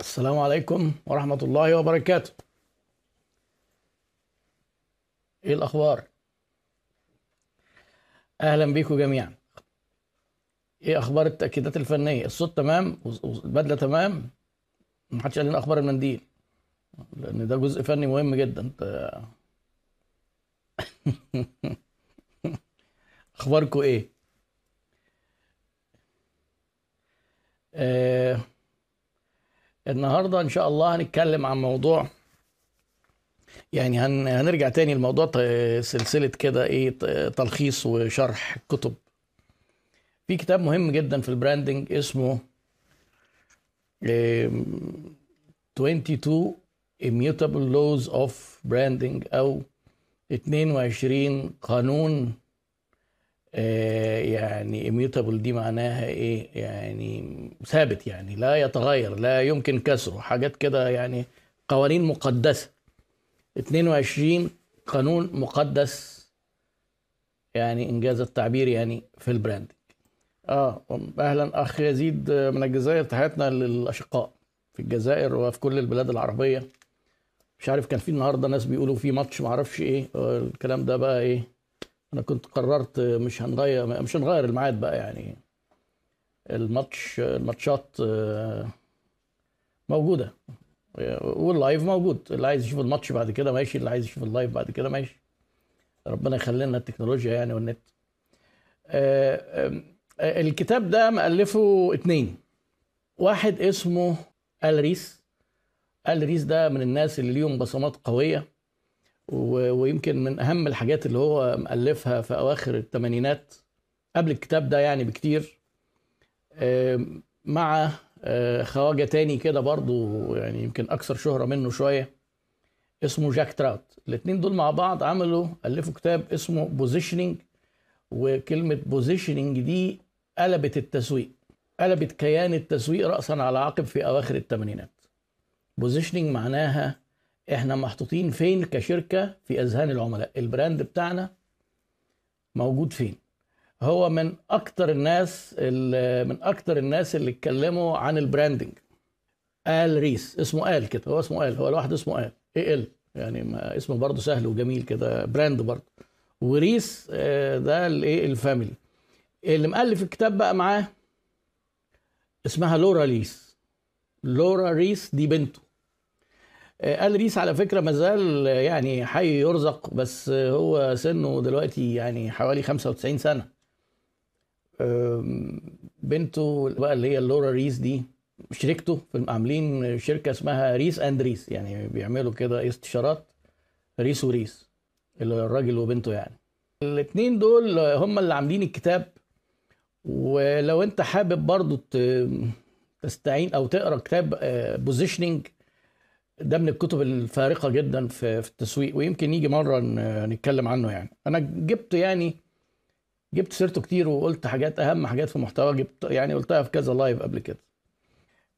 السلام عليكم ورحمة الله وبركاته. إيه الأخبار؟ أهلا بيكم جميعا. إيه أخبار التأكيدات الفنية؟ الصوت تمام؟ والبدلة تمام؟ محدش قال لنا أخبار المنديل. لأن ده جزء فني مهم جدا. انت اخباركم إيه؟ آه النهارده إن شاء الله هنتكلم عن موضوع يعني هن هنرجع تاني لموضوع سلسلة كده إيه تلخيص وشرح كتب. في كتاب مهم جدا في البراندنج اسمه آم، 22 Immutable Laws of Branding أو 22 قانون يعني immutable دي معناها إيه؟ يعني ثابت يعني لا يتغير لا يمكن كسره. حاجات كده يعني قوانين مقدسة. 22 قانون مقدس. يعني إن جاز التعبير يعني في ال branding. آه أهلا أخ يزيد من الجزائر تحياتنا للأشقاء في الجزائر وفي كل البلاد العربية. مش عارف كان في النهارده ناس بيقولوا في ماتش معرفش إيه آه، الكلام ده بقى إيه؟ أنا كنت قررت مش هنغير مش هنغير الميعاد بقى يعني. الماتش الماتشات آه، موجودة. وال live موجود. اللي عايز يشوف الماتش بعد كده ماشي اللي عايز يشوف ال live بعد كده ماشي. ربنا يخلي لنا التكنولوجيا يعني والنت. آه، آه، الكتاب ده مؤلفه اتنين. واحد اسمه آل ريس. آل ريس ده من الناس اللي ليهم بصمات قوية. ويمكن من أهم الحاجات اللي هو مؤلفها في أواخر الثمانينات قبل الكتاب ده يعني بكتير. مع آه، خواجة تاني كده برضو يعني يمكن أكثر شهرة منه شوية اسمه جاك تراوت. الاثنين دول مع بعض عملوا ألفوا كتاب اسمه Positioning وكلمة positioning دي قلبت التسويق قلبت كيان التسويق راسا على عقب في أواخر الثمانينات Positioning معناها إحنا محطوطين فين كشركة في أذهان العملاء؟ ال brand بتاعنا موجود فين؟ هو من أكتر الناس ال- من أكتر الناس اللي اتكلموا عن ال branding. آل ريس اسمه آل كده هو اسمه آل هو لوحده اسمه آل. A L؟ يعني ما اسمه برضه سهل وجميل كده brand برضه. وريس آه، ده الايه ال family اللي مؤلف الكتاب بقى معاه اسمها لورا ريس. لورا ريس دي بنته. آل ريس على فكرة مازال آه، يعني حي يرزق بس آه، هو سنه دلوقتي يعني حوالي 95 سنة. بنته بقى اللي هي لورا ريس دي شركته في عاملين شركة اسمها Ries and Ries يعني بيعملوا كده استشارات ريس وريس اللي الراجل وبنته يعني. الاتنين دول هم اللي عاملين الكتاب ولو انت حابب برضو تستعين أو تقرأ كتاب Positioning ده من الكتب الفارقة جدا في في التسويق ويمكن يجي مرة ن- نتكلم عنه يعني. أنا جبت يعني جبت سيرته كتير وقلت حاجات أهم حاجات في محتوى جبت يعني قلتها في كذا live قبل كده.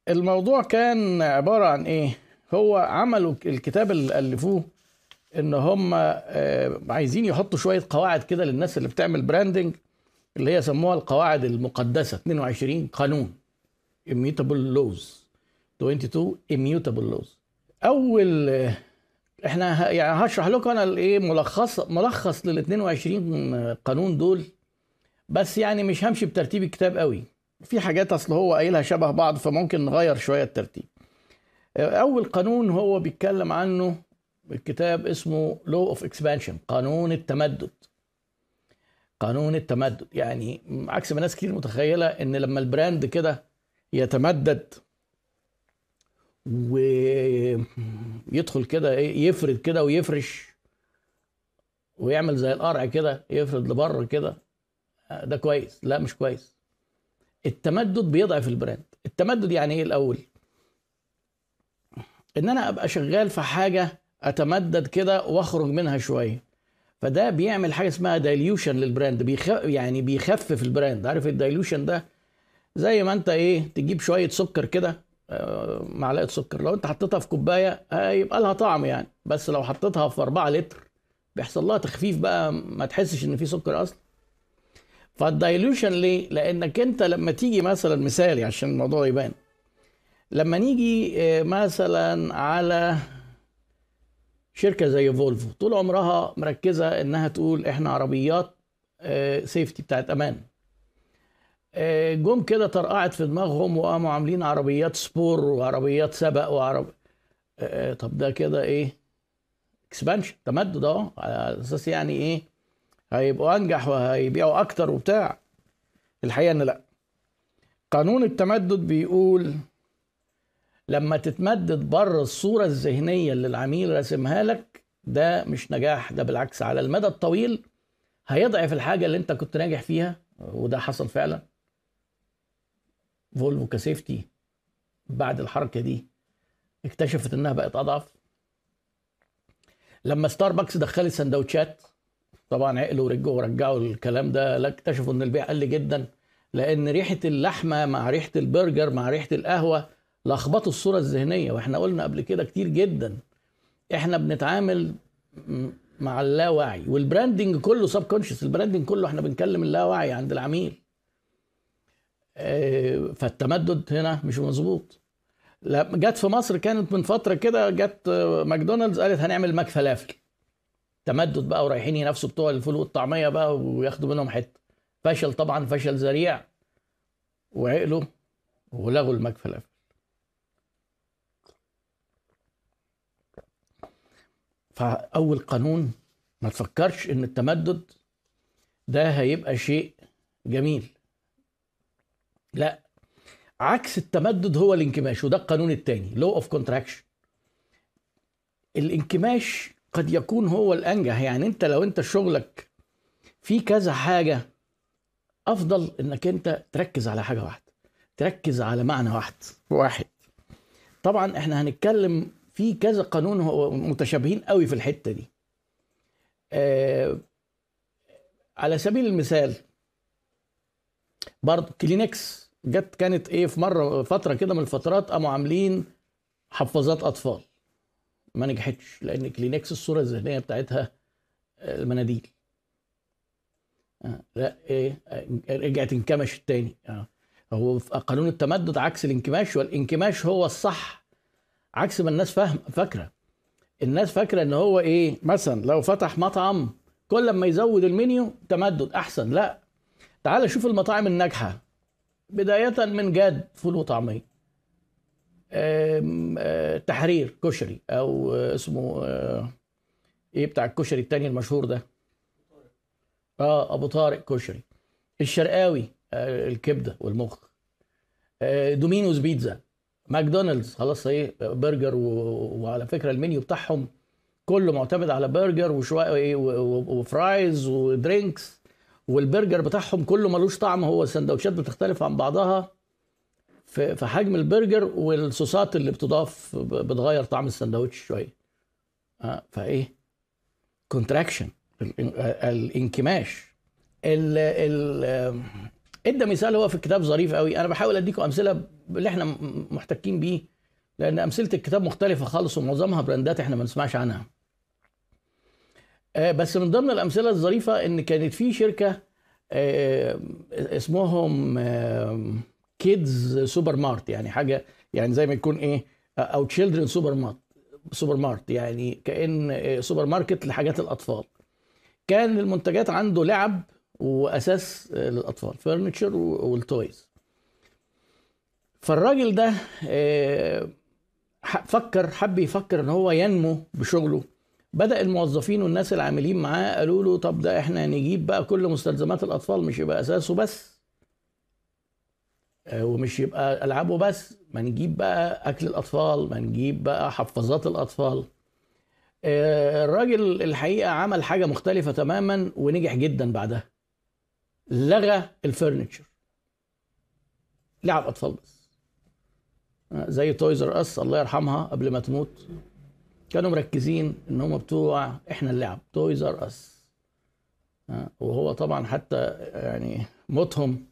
الموضوع كان عبارة عن إيه؟ هو عملوا الكتاب اللي ألفوه إن هم آه، عايزين يحطوا شوية قواعد كده للناس اللي بتعمل branding اللي هي سموها القواعد المقدسة. 22 قانون. Immutable laws. 22 immutable laws. أول إحنا يعني هشرح لكم أنا الإيه ملخص ملخص لل 22 قانون دول بس يعني مش همشي بترتيب الكتاب قوي. في حاجات أصل هو قايلها شبه بعض فممكن نغير شوية الترتيب. أول قانون هو بيتكلم عنه الكتاب اسمه Law of Expansion قانون التمدد. قانون التمدد يعني عكس ما ناس كتير متخيلة إن لما ال brand كده يتمدد ويدخل كده إيه، يفرد كده ويفرش ويعمل زي القرع كده يفرد لبره كده. ده كويس. لا مش كويس. التمدد بيضعف ال brand. التمدد يعني إيه الأول؟ إن أنا أبقى شغال في حاجة أتمدد كده وأخرج منها شوية. فده بيعمل حاجة اسمها dilution لل brand. بيخ... يعني بيخفف ال brand. عارف ال dilution ده؟ زي ما أنت إيه تجيب شوية سكر كده معلقة سكر. لو انت حطيتها في كوباية هيبقى لها طعم يعني. بس لو حطيتها في 4 لتر بيحصل لها تخفيف بقى ما تحسش إن في سكر أصلا. فال dilution ليه؟ لأنك انت لما تيجي مثلا مثالي عشان الموضوع يبان. لما نيجي آه، مثلا على شركة زي فولفو طول عمرها مركزة إنها تقول إحنا عربيات safety بتاعت أمان. آه، جم كده طرقعت في دماغهم وقاموا عاملين عربيات sport وعربيات سبق وعرب آه، طب ده كده إيه؟ expansion تمدد أهو على أساس يعني إيه؟ هيبقوا أنجح وهيبيعوا أكتر وبتاع. الحقيقة إن لأ. قانون التمدد بيقول لما تتمدد بره الصورة الذهنية اللي العميل راسمها لك ده مش نجاح ده بالعكس على المدى الطويل هيضعف الحاجة اللي أنت كنت ناجح فيها وده حصل فعلا. فولفو كسيفتي بعد الحركة دي اكتشفت إنها بقت أضعف. لما ستاربكس دخلت سندوتشات طبعا عقلوا ورجعوا ورجعوا الكلام ده لا اكتشفوا إن البيع قل جدا لأن ريحة اللحمة مع ريحة البرجر مع ريحة القهوة لخبطوا الصورة الذهنية وإحنا قلنا قبل كده كتير جدا. إحنا بنتعامل مع اللاوعي وال branding كله subconscious ال branding كله إحنا بنكلم اللاوعي عند العميل. فالتمدد هنا مش مظبوط. جت في مصر كانت من فترة كده جت ماكدونالدز قالت هنعمل ماك فلافل. تمدد بقى ورايحين ينافسوا بتوع الفول والطعمية بقى وياخدوا منهم حتة. فشل طبعا فشل ذريع. وعقلوا ولغوا الماك فلافل. فأول قانون ما تفكرش إن التمدد ده هيبقى شيء جميل. لا. عكس التمدد هو الانكماش وده القانون الثاني Law of Contraction الانكماش قد يكون هو الأنجح يعني انت لو انت شغلك في كذا حاجة أفضل إنك انت تركز على حاجة واحدة تركز على معنى واحد. واحد. طبعا إحنا هنتكلم في كذا قانون هو متشابهين قوي في الحتة دي. آه على سبيل المثال برضه كلينكس جت كانت إيه في مرة فترة كده من الفترات قاموا عاملين حفاظات أطفال. ما نجحتش لأن كلينكس الصورة الذهنية بتاعتها آه، المناديل. آه لا إيه آه، رجعت انكمش التاني آه. هو قانون التمدد عكس الانكماش والانكماش هو الصح عكس ما الناس فاهم فاكرة. الناس فاكرة إن هو إيه مثلا لو فتح مطعم كل ما يزود المنيو تمدد أحسن. لا تعال شوف المطاعم الناجحة. بداية من جاد فول وطعمية. آه، تحرير كشري أو اسمه آه، إيه بتاع الكشري التاني المشهور ده؟ آه أبو طارق كشري. الشرقاوي آه، الكبدة والمخ. Domino's Pizza. McDonald's خلاص إيه برجر وعلى فكرة المنيو بتاعهم كله معتمد على برجر وشوية إيه و fries و drinks. والبرجر بتاعهم كله ملوش طعم هو السندوتشات بتختلف عن بعضها. في حجم البرجر والصوصات اللي بتضاف بتغير طعم السندوتش شوية. آه فإيه؟ contraction الانكماش. ال ال إدى مثال هو في الكتاب ظريف قوي. أنا بحاول أديكم أمثلة اللي إحنا محتكين بيه لأن أمثلة الكتاب مختلفة خالص ومعظمها براندات إحنا ما نسمعش عنها. آه، بس من ضمن الأمثلة الظريفة إن كانت في شركة آه، اسمهم Kids Super Mart يعني حاجة يعني زي ما يكون إيه أو Children Super Mart super mart يعني كأن سوبر ماركت لحاجات الأطفال. كان المنتجات عنده لعب وأثاث للأطفال furniture وال toys فالراجل ده آه، فكر حب يفكر إن هو ينمو بشغله بدأ الموظفين والناس العاملين معاه قالوا له طب ده إحنا نجيب بقى كل مستلزمات الأطفال مش يبقى أثاثه بس. آه، ومش يبقى ألعابه بس. ما نجيب بقى أكل الأطفال ما نجيب بقى حفاظات الأطفال. آه، الراجل الحقيقة عمل حاجة مختلفة تماما ونجح جدا بعدها. لغى ال furniture لعب أطفال بس. آه، زي Toys R Us الله يرحمها قبل ما تموت. كانوا مركزين إن هم بتوع إحنا اللعب Toys R Us وهو طبعا حتى يعني موتهم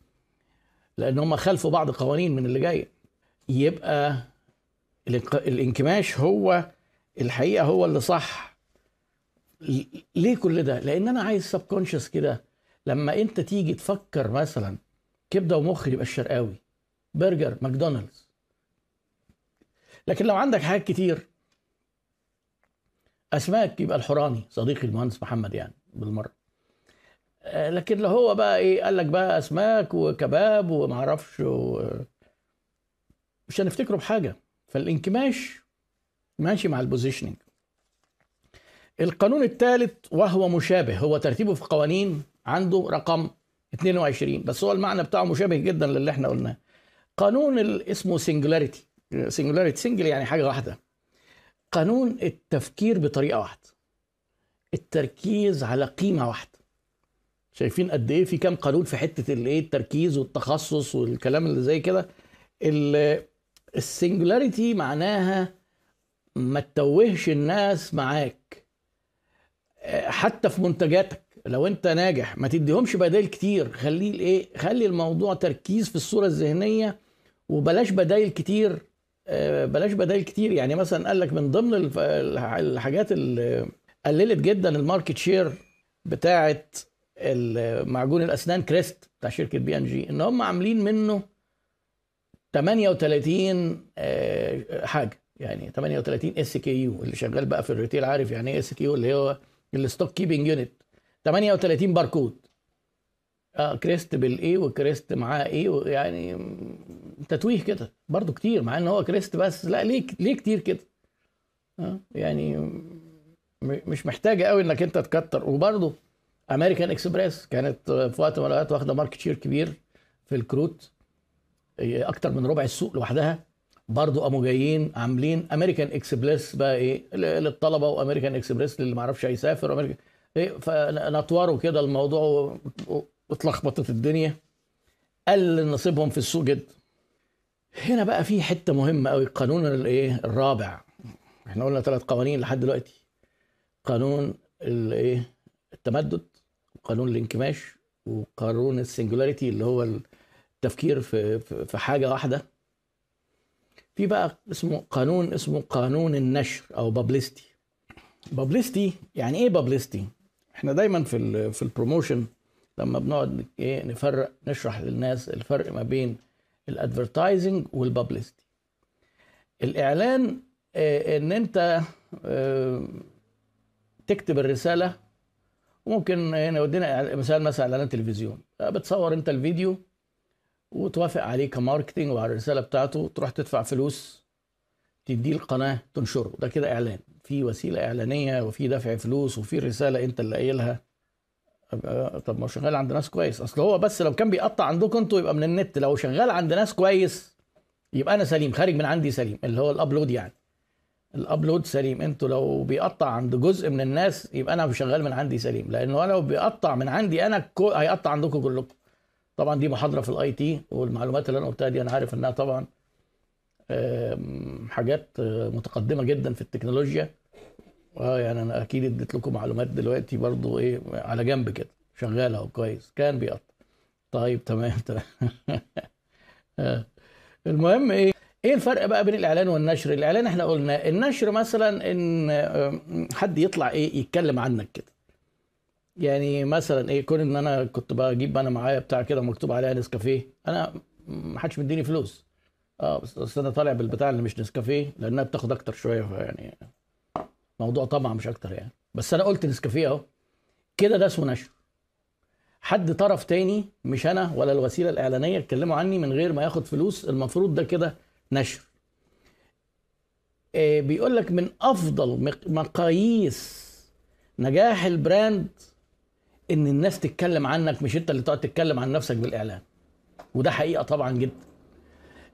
لأن هم خلفوا بعض القوانين من اللي جاية يبقى الانكماش هو الحقيقة هو اللي صح. ليه كل ده؟ لأن أنا عايز subconscious كده. لما أنت تيجي تفكر مثلا كبدة ومخ يبقى الشرقاوي برجر ماكدونالدز. لكن لو عندك حاجات كتير أسماك يبقى الحوراني صديقي المهندس محمد يعني بالمرة. آه، لكن لو هو بقى إيه قال لك بقى أسماك وكباب ومعرفش و... مش هنفتكره بحاجة. فالانكماش ماشي مع ال positioning القانون الثالث وهو مشابه هو ترتيبه في قوانين عنده رقم 22 بس هو المعنى بتاعه مشابه جدا للي إحنا قلناه. قانون اسمه singularity singularity single يعني حاجة واحدة. قانون التفكير بطريقة واحدة. التركيز على قيمة واحدة. شايفين قد إيه في كام قانون في حتة الايه التركيز والتخصص والكلام اللي زي كده؟ ال singularity معناها ما تتوهش الناس معاك. حتى في منتجاتك. لو أنت ناجح ما تديهمش بدائل كتير. خليه الإيه؟ خلي الموضوع تركيز في الصورة الذهنية وبلاش بدائل كتير. بلاش بدائل كتير. يعني مثلا قال لك من ضمن الحاجات اللي قللت جدا ال market share بتاعه معجون الأسنان Crest بتاع شركة بي إن جي إن هم عاملين منه 38 آه، حاجة. يعني 38 SKU اللي شغال بقى في ال retail عارف يعني إيه SKU اللي هو ال stock keeping unit. 38 باركود. آه Crest بالإيه و Crest معاه إيه يعني تتويه كده برضو كتير مع إن هو Crest بس لا ليه ليه كتير كده؟ آه يعني مش محتاجة قوي إنك أنت تكتر. وبرضو American Express كانت في وقت من الأوقات واخدة market share كبير في الكروت أكتر من ربع السوق لوحدها. برضو قاموا جايين عاملين American Express بقى إيه للطلبة و American Express للي ما عرفش يسافر وامريكان إيه فنطوروا كده الموضوع واتلخبطت الدنيا قل نصيبهم في السوق جدا هنا بقى في حتة مهمة قوي القانون الايه الرابع. إحنا قلنا ثلاث قوانين لحد دلوقتي. قانون الايه التمدد وقانون الانكماش وقانون السنجولاريتي اللي هو التفكير في في حاجة واحدة. في بقى اسمه قانون اسمه قانون النشر أو بابليستي publicity يعني إيه publicity إحنا دايما في في ال promotion لما بنقعد إيه نفرق نشرح للناس الفرق ما بين ال advertising وال publicity الإعلان آه إن أنت آه تكتب الرسالة وممكن هنا يودينا مثال مثلا إعلان تلفزيون. بتصور أنت الفيديو وتوافق عليه ك marketing وعلى الرسالة بتاعته تروح تدفع فلوس تديه القناه تنشره. ده كده إعلان. في وسيلة إعلانية وفي دفع فلوس وفي رسالة أنت اللي قايلها. طب ما شغال عند ناس كويس. أصل هو بس لو كان بيقطع عندكم أنتوا يبقى من النت. لو شغال عند ناس كويس يبقى أنا سليم. خارج من عندي سليم. اللي هو ال upload يعني. ال upload سليم. أنتوا لو بيقطع عند جزء من الناس يبقى أنا شغال من عندي سليم. لأنه لو بيقطع من عندي أنا هيقطع عندكم كلكم. طبعا دي محاضرة في ال IT والمعلومات اللي أنا قلتها دي أنا عارف إنها طبعا حاجات متقدمة جدا في التكنولوجيا. آه يعني أنا أكيد اديت لكم معلومات دلوقتي برضو إيه على جنب كده شغالة أهو كويس كان بيقطع. طيب تمام تمام. آه. المهم إيه إيه الفرق بقى بين الإعلان والنشر؟ الإعلان إحنا قلنا النشر مثلا إن حد يطلع إيه يتكلم عنك كده. يعني مثلا إيه كون إن أنا كنت بجيب أنا معايا بتاع كده مكتوب عليها نسكافيه أنا ما حدش مديني فلوس. آه بس أنا طالع بالبتاع اللي مش نسكافيه لأنها بتاخد أكتر شوية يعني موضوع طبعا مش أكتر يعني. بس أنا قلت نسكافيه أهو. كده ده اسمه نشر. حد طرف تاني مش أنا ولا الوسيلة الإعلانية اتكلموا عني من غير ما ياخد فلوس. المفروض ده كده نشر. إيه بيقول لك من أفضل مقاييس نجاح البراند إن الناس تتكلم عنك مش أنت اللي تقعد تتكلم عن نفسك بالإعلان. وده حقيقة طبعا جدا.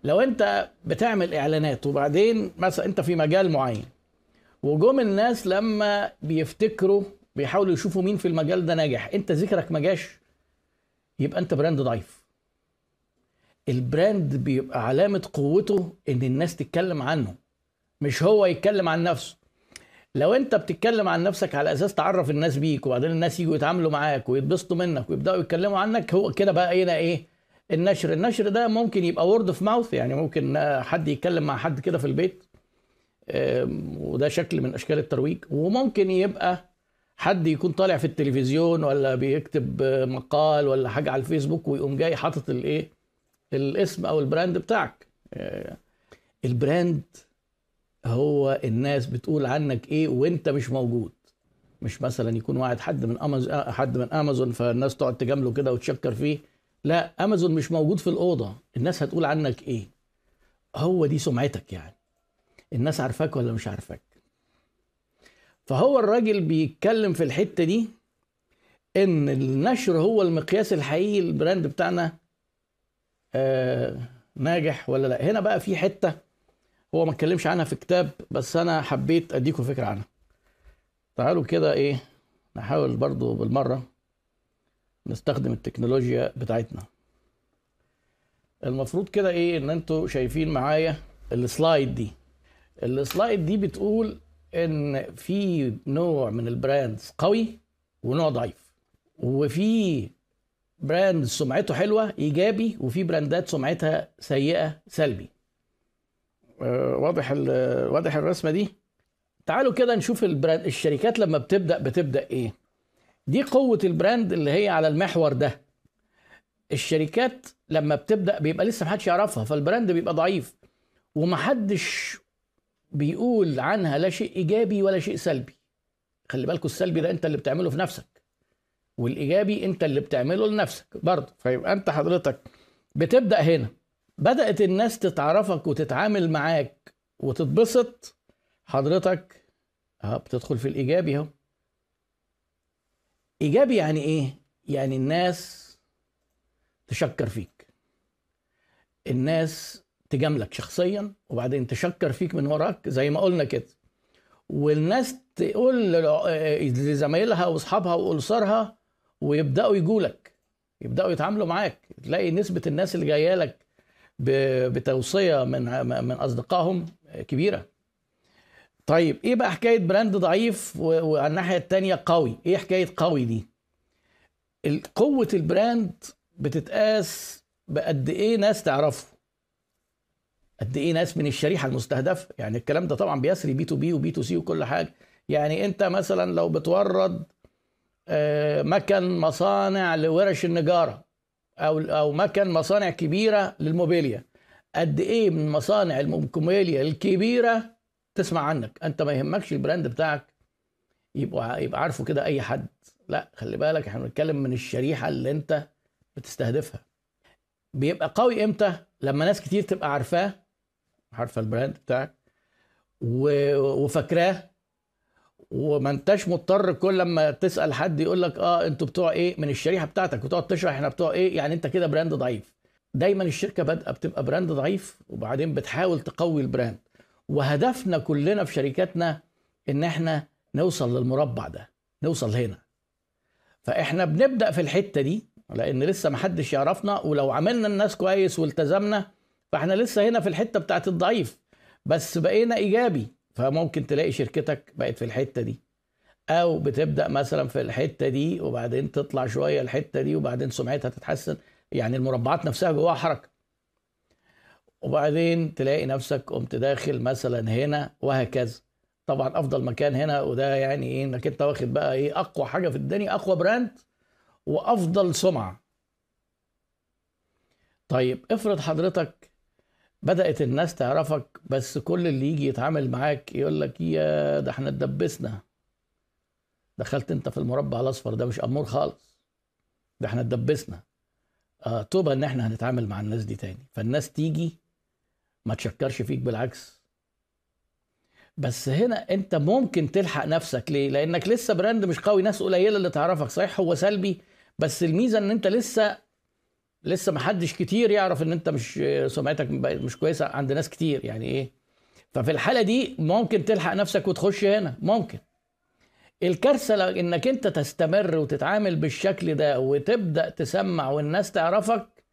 لو أنت بتعمل إعلانات وبعدين مثلا أنت في مجال معين وجم الناس لما بيفتكروا بيحاولوا يشوفوا مين في المجال ده ناجح. انت ذكرك ما جاش يبقى انت brand ضعيف. ال brand بيبقى علامة قوته ان الناس تتكلم عنه مش هو يتكلم عن نفسه. لو انت بتتكلم عن نفسك على أساس تعرف الناس بيك وبعدين الناس يجوا يتعاملوا معاك ويتبسطوا منك ويبدأوا يتكلموا عنك هو كده بقى هنا إيه النشر. النشر ده ممكن يبقى word of mouth يعني ممكن حد يتكلم مع حد كده في البيت وده شكل من أشكال الترويج. وممكن يبقى حد يكون طالع في التلفزيون ولا بيكتب مقال ولا حاجة على الفيسبوك ويقوم جاي حاطط الإيه؟ الاسم أو ال brand بتاعك. ال brand هو الناس بتقول عنك إيه وإنت مش موجود. مش مثلا يكون واحد حد من امازون حد من أمازون فالناس تقعد تجامله كده وتشكر فيه. لا أمازون مش موجود في الأوضة. الناس هتقول عنك إيه؟ هو دي سمعتك يعني. الناس عارفاك ولا مش عارفاك. فهو الراجل بيتكلم في الحتة دي إن النشر هو المقياس الحقيقي ال brand بتاعنا آه ناجح ولا لأ. هنا بقى في حتة هو ما اتكلمش عنها في كتاب بس أنا حبيت اديكم فكرة عنها. تعالوا كده إيه نحاول برضو بالمرة نستخدم التكنولوجيا بتاعتنا. المفروض كده إيه إن أنتوا شايفين معايا ال slide دي. ال slide دي بتقول إن في نوع من ال brands قوي ونوع ضعيف وفي brand سمعته حلوة إيجابي وفي brandات سمعتها سيئة سلبي. آه، واضح واضح الرسمة دي؟ تعالوا كده نشوف ال brand الشركات لما بتبدأ بتبدأ إيه؟ دي قوة ال brand اللي هي على المحور ده. الشركات لما بتبدأ بيبقى لسه محدش يعرفها فال brand بيبقى ضعيف ومحدش بيقول عنها لا شيء إيجابي ولا شيء سلبي. خلي بالكوا السلبي ده انت اللي بتعمله في نفسك والإيجابي انت اللي بتعمله لنفسك برضه. فيبقى انت حضرتك بتبدأ هنا. بدأت الناس تتعرفك وتتعامل معاك وتتبسط حضرتك آه بتدخل في الإيجابي اهو. إيجابي يعني إيه؟ يعني الناس تشكر فيك. الناس تجاملك شخصيا وبعدين تشكر فيك من وراك زي ما قلنا كده. والناس تقول لزمايلها واصحابها وأسرها ويبدأوا يجولك يبدأوا يتعاملوا معاك. تلاقي نسبة الناس اللي جاية لك بتوصية من من أصدقائهم كبيرة. طيب إيه بقى حكاية brand ضعيف وعلى الناحية الثانية قوي؟ إيه حكاية قوي دي؟ قوة ال brand بتتقاس بقد إيه ناس تعرفه. قد إيه ناس من الشريحة المستهدفة. يعني الكلام ده طبعا بيسري B to B و B to C وكل حاجة. يعني أنت مثلا لو بتورد آه، مكن مصانع لورش النجارة أو أو مكن مصانع كبيرة للموبيليا قد إيه من مصانع الموبيليا الكبيرة تسمع عنك؟ أنت ما يهمكش ال brand بتاعك يبقى يبقى عارفه كده أي حد. لا خلي بالك إحنا بنتكلم من الشريحة اللي أنت بتستهدفها. بيبقى قوي إمتى؟ لما ناس كتير تبقى عارفاه عارفة ال brand بتاعك؟ وفاكراه؟ وما انتش مضطر كل لما تسأل حد يقول لك آه أنتوا بتوع إيه؟ من الشريحة بتاعتك وتقعد تشرح إحنا بتوع إيه؟ يعني أنت كده brand ضعيف. دايما الشركة بادئة بتبقى brand ضعيف وبعدين بتحاول تقوي ال brand. وهدفنا كلنا في شركاتنا إن إحنا نوصل للمربع ده نوصل هنا. فإحنا بنبدأ في الحتة دي لأن لسه ما حدش يعرفنا ولو عملنا الناس كويس والتزمنا فاحنا لسه هنا في الحتة بتاعت الضعيف بس بقينا إيجابي. فممكن تلاقي شركتك بقت في الحتة دي. أو بتبدأ مثلا في الحتة دي وبعدين تطلع شوية الحتة دي وبعدين سمعتها تتحسن. يعني المربعات نفسها جواها حركة. وبعدين تلاقي نفسك قمت داخل مثلا هنا وهكذا. طبعا أفضل مكان هنا وده يعني إيه؟ إنك أنت واخد بقى إيه؟ أقوى حاجة في الدنيا أقوى براند وأفضل سمعة. طيب افرض حضرتك بدأت الناس تعرفك بس كل اللي يجي يتعامل معاك يقول لك يا ده إحنا اتدبسنا. دخلت انت في المربع الاصفر ده مش امور خالص. ده إحنا اتدبسنا. آه توبة إن إحنا هنتعامل مع الناس دي تاني. فالناس تيجي ما تشكرش فيك بالعكس. بس هنا انت ممكن تلحق نفسك. ليه؟ لأنك لسه براند مش قوي. ناس قليلة اللي تعرفك. صحيح هو سلبي بس الميزة إن انت لسه لسه ما حدش كتير يعرف إن أنت مش سمعتك مش كويسة عند ناس كتير يعني إيه؟ ففي الحالة دي ممكن تلحق نفسك وتخش هنا ممكن. الكارثة إنك أنت تستمر وتتعامل بالشكل ده وتبدأ تسمع والناس تعرفك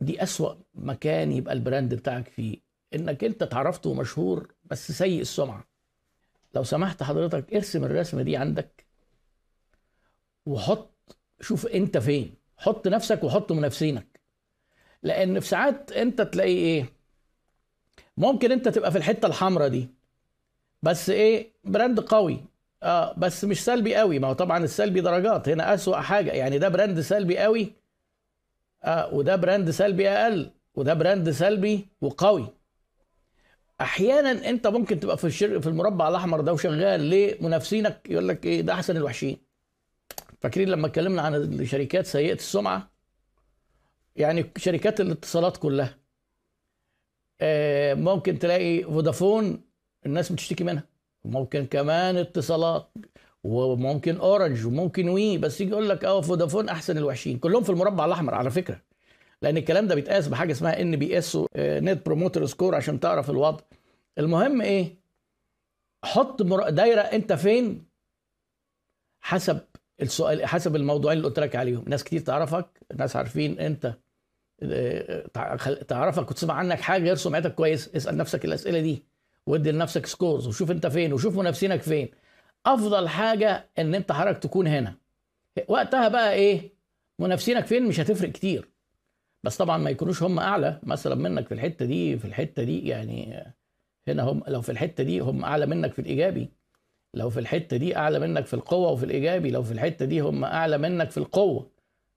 دي أسوأ مكان يبقى ال brand بتاعك فيه. إنك أنت اتعرفت ومشهور بس سيء السمعة. لو سمحت حضرتك ارسم الرسمة دي عندك وحط شوف أنت فين. حط نفسك وحط منافسينك. لأن في ساعات أنت تلاقي إيه ممكن أنت تبقى في الحتة الحمراء دي بس إيه brand قوي. آه بس مش سلبي قوي. ما هو طبعا السلبي درجات. هنا أسوأ حاجة. يعني ده brand سلبي قوي آه وده brand سلبي أقل وده brand سلبي وقوي. أحيانا أنت ممكن تبقى في الشر في المربع الأحمر ده وشغال ليه؟ منافسينك يقول لك إيه ده أحسن الوحشين. فاكرين لما اتكلمنا عن الشركات سيئة السمعة؟ يعني شركات الاتصالات كلها. آه، ممكن تلاقي فودافون الناس بتشتكي منها. وممكن كمان اتصالات وممكن أورنج وممكن وي بس يجي يقول لك آه فودافون أحسن الوحشين. كلهم في المربع الأحمر على فكرة. لأن الكلام ده بيتقاس بحاجة اسمها NPS Net Promoter Score عشان تعرف الوضع. المهم إيه؟ حط دايرة أنت فين حسب السؤال حسب الموضوعين اللي قلت لك عليهم. ناس كتير تعرفك ناس عارفين انت آه، تعرفك وتسمع عنك حاجة غير سمعتك كويس اسأل نفسك الأسئلة دي وادي لنفسك scores وشوف انت فين وشوف منافسينك فين. أفضل حاجة إن أنت حضرتك تكون هنا. وقتها بقى إيه؟ منافسينك فين؟ مش هتفرق كتير. بس طبعا ما يكونوش هم أعلى. مثلا منك في الحتة دي في الحتة دي يعني هنا هم لو في الحتة دي هم أعلى منك في الإيجابي. لو في الحتة دي أعلى منك في القوة وفي الإيجابي لو في الحتة دي هم أعلى منك في القوة.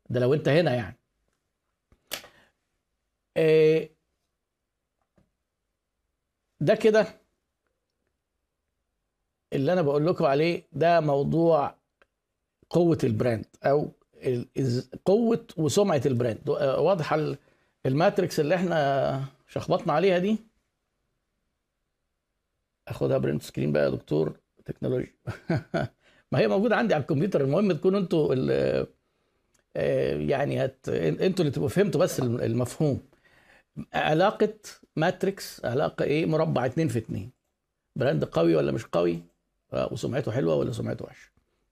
ده لو أنت هنا يعني. آه، ده كده اللي أنا بقول لكم عليه ده موضوع قوة ال brand أو قوة وسمعة ال brand. آه، واضحة ال matrix اللي إحنا شخبطنا عليها دي؟ أخدها print screen بقى يا دكتور. تكنولوجيا ما هي موجودة عندي على الكمبيوتر. المهم تكونوا أنتوا آه، يعني هت أنتوا اللي تبقوا فهمتوا بس المفهوم. علاقة matrix علاقة إيه؟ مربع اتنين في اتنين. brand قوي ولا مش قوي؟ آه، وسمعته حلوة ولا سمعته وحشة.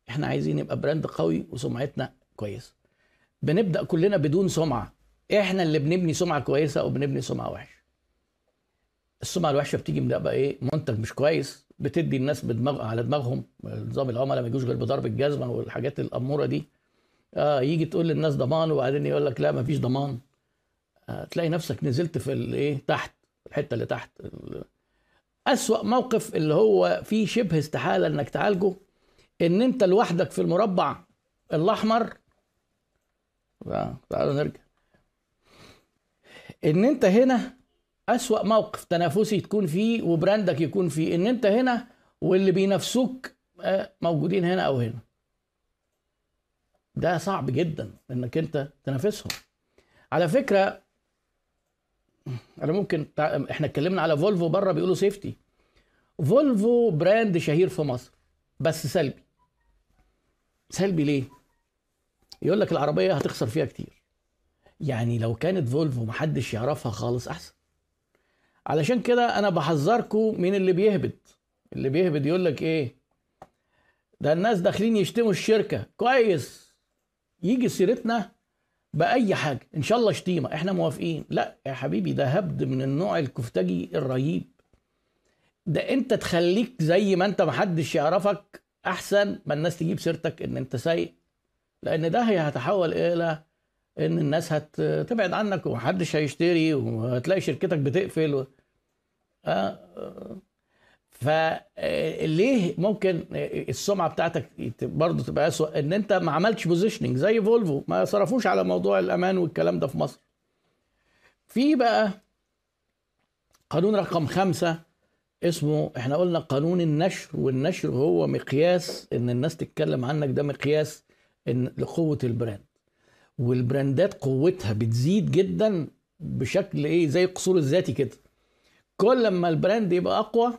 إحنا عايزين يبقى brand قوي وسمعتنا كويسة. بنبدأ كلنا بدون سمعة. إحنا اللي بنبني سمعة كويسة أو بنبني سمعة وحشة. السمعة الوحشة بتيجي من بقى إيه؟ منتج مش كويس. بتدي الناس بدماغ على دماغهم نظام العملاء ما يجوش غير بضرب الجزمه والحاجات الأمورة دي. آه يجي تقول للناس ضمان وبعدين يقول لك لا ما فيش ضمان. آه تلاقي نفسك نزلت في الايه تحت الحتة اللي تحت. أسوأ موقف اللي هو فيه شبه استحالة إنك تعالجه إن أنت لوحدك في المربع الأحمر. تعالوا نرجع. إن أنت هنا أسوأ موقف تنافسي تكون فيه وبراندك يكون فيه إن أنت هنا واللي بينافسوك آه، موجودين هنا أو هنا. ده صعب جدا إنك أنت تنافسهم. على فكرة أنا ممكن إحنا اتكلمنا على فولفو بره بيقولوا safety فولفو brand شهير في مصر بس سلبي. سلبي ليه؟ يقول لك العربية هتخسر فيها كتير. يعني لو كانت فولفو محدش يعرفها خالص أحسن. علشان كده أنا بحذركم من اللي بيهبد اللي بيهبد يقول لك إيه؟ ده الناس داخلين يشتموا الشركة. كويس. يجي سيرتنا بأي حاجة. إن شاء الله شتيمة. إحنا موافقين. لا يا حبيبي ده هبد من النوع الكفتجي الرهيب. ده أنت تخليك زي ما أنت محدش يعرفك أحسن ما الناس تجيب سيرتك إن أنت سيء لأن ده هيتحول إلى إن الناس هتبعد عنك ومحدش هيشتري وهتلاقي شركتك بتقفل و... آه. فليه ممكن السمعة بتاعتك برضه تبقى اسوء إن أنت ما عملتش positioning زي فولفو ما صرفوش على موضوع الأمان والكلام ده في مصر. في بقى قانون رقم خمسة اسمه إحنا قلنا قانون النشر والنشر هو مقياس إن الناس تتكلم عنك ده مقياس إن لقوة البراند. وال brandات قوتها بتزيد جدا بشكل إيه زي القصور الذاتي كده. كل ما ال brand يبقى أقوى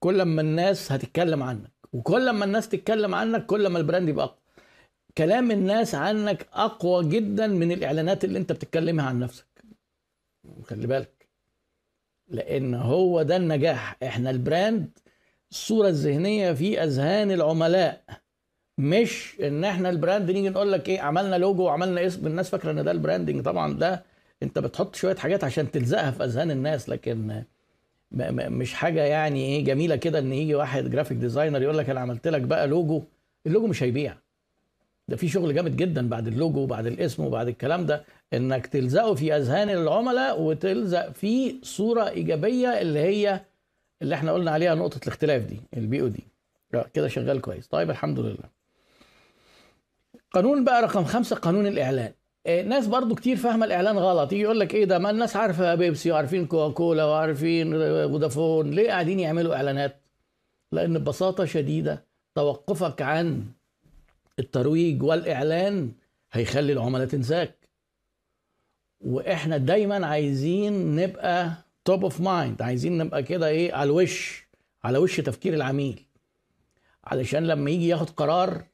كل ما الناس هتتكلم عنك. وكل ما الناس تتكلم عنك كل ما ال brand يبقى أقوى. كلام الناس عنك أقوى جدا من الإعلانات اللي أنت بتتكلمها عن نفسك. خلي بالك. لأن هو ده النجاح. إحنا ال brand الصورة الذهنية في أذهان العملاء. مش إن إحنا ال brand نيجي نقول لك إيه عملنا لوجو وعملنا اسم الناس فاكرة إن ده ال branding طبعا ده أنت بتحط شوية حاجات عشان تلزقها في أذهان الناس لكن مش حاجة يعني إيه جميلة كده إن يجي واحد graphic designer يقول لك أنا عملت لك بقى logo ال logo مش هيبيع. ده في شغل جامد جدا بعد اللوجو وبعد الاسم وبعد الكلام ده إنك تلزقه في أذهان العملاء وتلزق فيه صورة إيجابية اللي هي اللي إحنا قلنا عليها نقطة الاختلاف دي ال POD كده شغال كويس. طيب الحمد لله. قانون بقى رقم خمسة قانون الإعلان. آه، ناس برضو كتير فاهمة الإعلان غلط. يجي يقول لك إيه ده؟ ما الناس عارفة بيبسي وعارفين كوكاكولا وعارفين فودافون. ليه قاعدين يعملوا إعلانات؟ لأن ببساطة شديدة توقفك عن الترويج والإعلان هيخلي العملاء تنساك. وإحنا دايما عايزين نبقى top of mind عايزين نبقى كده إيه على الوش على وش تفكير العميل. علشان لما يجي ياخد قرار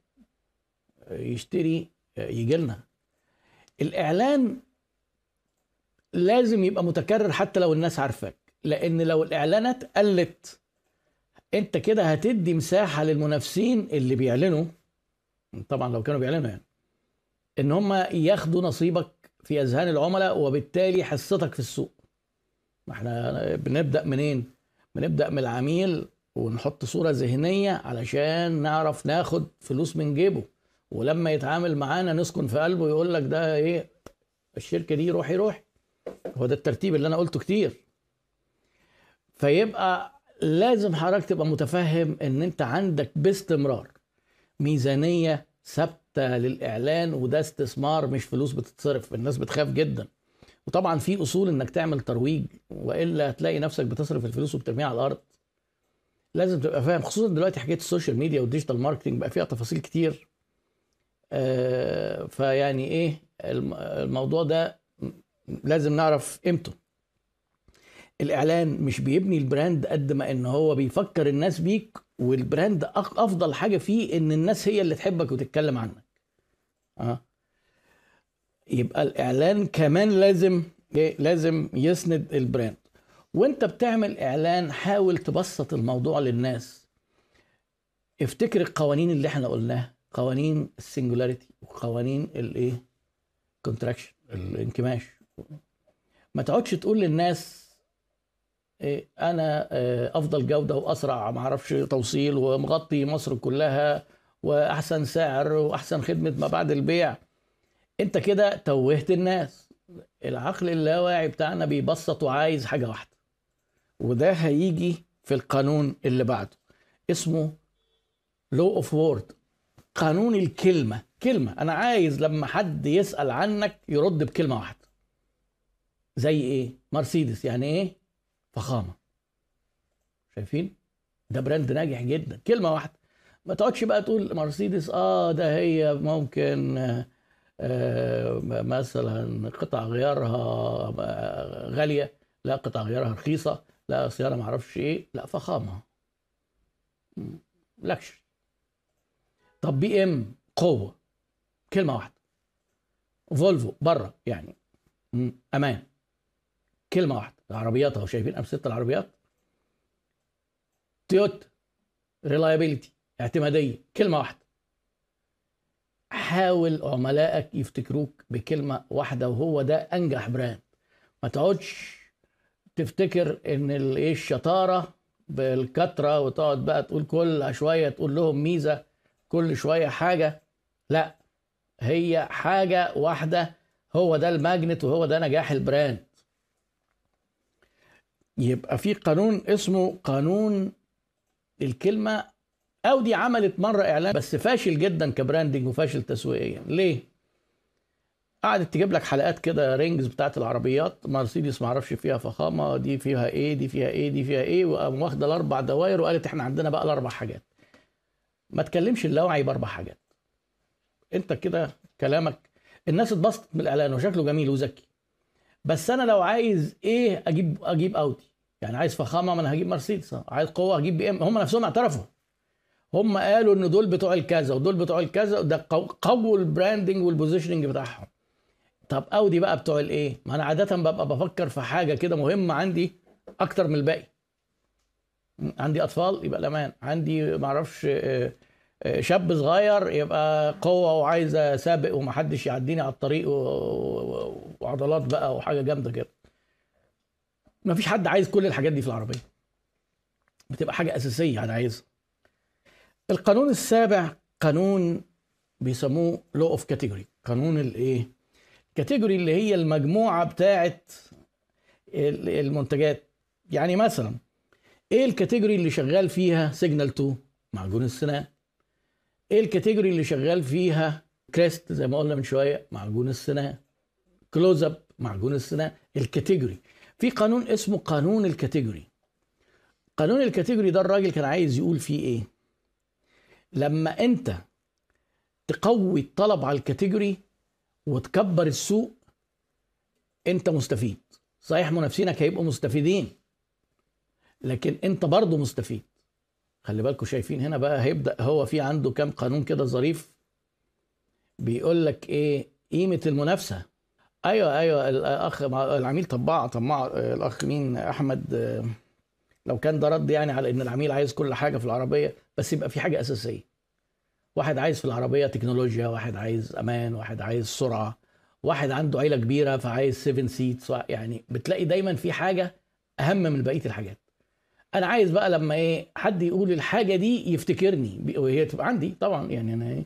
يشتري يجي لنا. الإعلان لازم يبقى متكرر حتى لو الناس عارفاك لأن لو الإعلانات قلت أنت كده هتدي مساحة للمنافسين اللي بيعلنوا طبعا لو كانوا بيعلنوا يعني إن هم ياخدوا نصيبك في أذهان العملاء وبالتالي حصتك في السوق. ما إحنا بنبدأ منين؟ بنبدأ من العميل ونحط صورة ذهنية علشان نعرف ناخد فلوس من جيبه. ولما يتعامل معانا نسكن في قلبه يقول لك ده إيه الشركة دي روحي روحي. هو ده الترتيب اللي أنا قلته كتير. فيبقى لازم حضرتك تبقى متفهم إن أنت عندك باستمرار ميزانية ثابتة للإعلان وده استثمار مش فلوس بتتصرف الناس بتخاف جدا. وطبعا في أصول إنك تعمل ترويج وإلا هتلاقي نفسك بتصرف الفلوس وبترميها على الأرض. لازم تبقى فاهم خصوصا دلوقتي حكاية ال social media وال digital marketing بقى فيها تفاصيل كتير. فيعني إيه الموضوع ده لازم نعرف قيمته. الإعلان مش بيبني ال brand قد ما إن هو بيفكر الناس بيك وال brand أفضل حاجة فيه إن الناس هي اللي تحبك وتتكلم عنك. آه. يبقى الإعلان كمان لازم إيه؟ لازم يسند ال brand. وأنت بتعمل إعلان حاول تبسط الموضوع للناس. افتكر القوانين اللي إحنا قلناها. قوانين ال singularity وقوانين الايه؟ contraction الانكماش. ما تقعدش تقول للناس إيه أنا آه، أفضل جودة وأسرع ما أعرفش توصيل ومغطي مصر كلها وأحسن سعر وأحسن خدمة ما بعد البيع. أنت كده توهت الناس. العقل اللاواعي بتاعنا بيبسط وعايز حاجة واحدة وده هيجي في القانون اللي بعده. اسمه law of word قانون الكلمة. كلمة. أنا عايز لما حد يسأل عنك يرد بكلمة واحدة. زي إيه؟ مرسيدس. يعني إيه؟ فخامة. شايفين؟ ده brand ناجح جدا. كلمة واحدة. ما تقعدش بقى تقول مرسيدس آه ده هي ممكن آه مثلا قطع غيارها غالية. لا قطع غيارها رخيصة. لا سياره ما أعرفش إيه. لا فخامة. لكش طب بي إم قوة. كلمة واحدة. فولفو بره يعني. أمان. كلمة واحدة. العربيات أهو شايفين أمثلة العربيات. تويوتا. reliability اعتمادية. كلمة واحدة. حاول عملائك يفتكروك بكلمة واحدة وهو ده أنجح brand. ما تقعدش تفتكر إن الايه الشطارة بالكترة وتقعد بقى تقول كل شوية تقول لهم ميزة. كل شوية حاجة. لا هي حاجة واحدة هو ده ال magnet وهو ده نجاح ال brand. يبقى في قانون اسمه قانون الكلمة أودي عملت مرة إعلان بس فاشل جدا ك branding وفاشل تسويقيا. ليه؟ قعدت تجيب لك حلقات كده rings بتاعت العربيات مرسيدس ما أعرفش فيها فخامة دي فيها إيه دي فيها إيه دي فيها إيه وقام واخدة الأربع دواير وقالت إحنا عندنا بقى الأربع حاجات. ما تكلمش اللاوعي بأربع حاجات. انت كده كلامك الناس اتبسطت من الاعلان وشكله جميل وذكي. بس أنا لو عايز إيه أجيب أجيب أودي؟ يعني عايز فخامة ما أنا هجيب مرسيدس. عايز قوة هجيب بي إم. هم نفسهم اعترفوا. هم قالوا إن دول بتوع الكذا ودول بتوع الكذا ده قووا ال branding وال positioning بتاعهم. طب أودي بقى بتوع الإيه؟ ما أنا عادة ببقى بفكر في حاجة كده مهمة عندي أكتر من الباقي. عندي أطفال يبقى الأمان. عندي ما أعرفش آه، آه، شاب صغير يبقى قوة وعايز اسابق ومحدش يعديني على الطريق وعضلات بقى وحاجة جامدة كده. ما فيش حد عايز كل الحاجات دي في العربية. بتبقى حاجة أساسية أنا عايزها. القانون السابع قانون بيسموه law of category قانون الإيه؟ category اللي هي المجموعة بتاعه المنتجات. يعني مثلا إيه ال category اللي شغال فيها سيجنال 2 معجون السنان إيه ال category اللي شغال فيها كريست زي ما قلنا من شوية؟ معجون السنان كلوز اب معجون السنان ال category في قانون اسمه قانون ال category قانون ال category ده الراجل كان عايز يقول فيه إيه؟ لما انت تقوي الطلب على ال category وتكبر السوق انت مستفيد. صحيح منافسينك هيبقوا مستفيدين. لكن انت برضه مستفيد. خلي بالكم شايفين هنا بقى هيبدأ هو في عنده كام قانون كده ظريف؟ بيقول لك إيه؟ قيمة المنافسة. أيوه أيوه الأخ العميل طباع طماع الأخ مين؟ أحمد لو كان ده رد يعني على إن العميل عايز كل حاجة في العربية بس يبقى في حاجة أساسية. واحد عايز في العربية تكنولوجيا واحد عايز أمان واحد عايز سرعة واحد عنده عيلة كبيرة فعايز 7 seats يعني بتلاقي دايما في حاجة أهم من بقية الحاجات. أنا عايز بقى لما إيه حد يقول الحاجة دي يفتكرني وهي تبقى عندي. طبعا يعني أنا إيه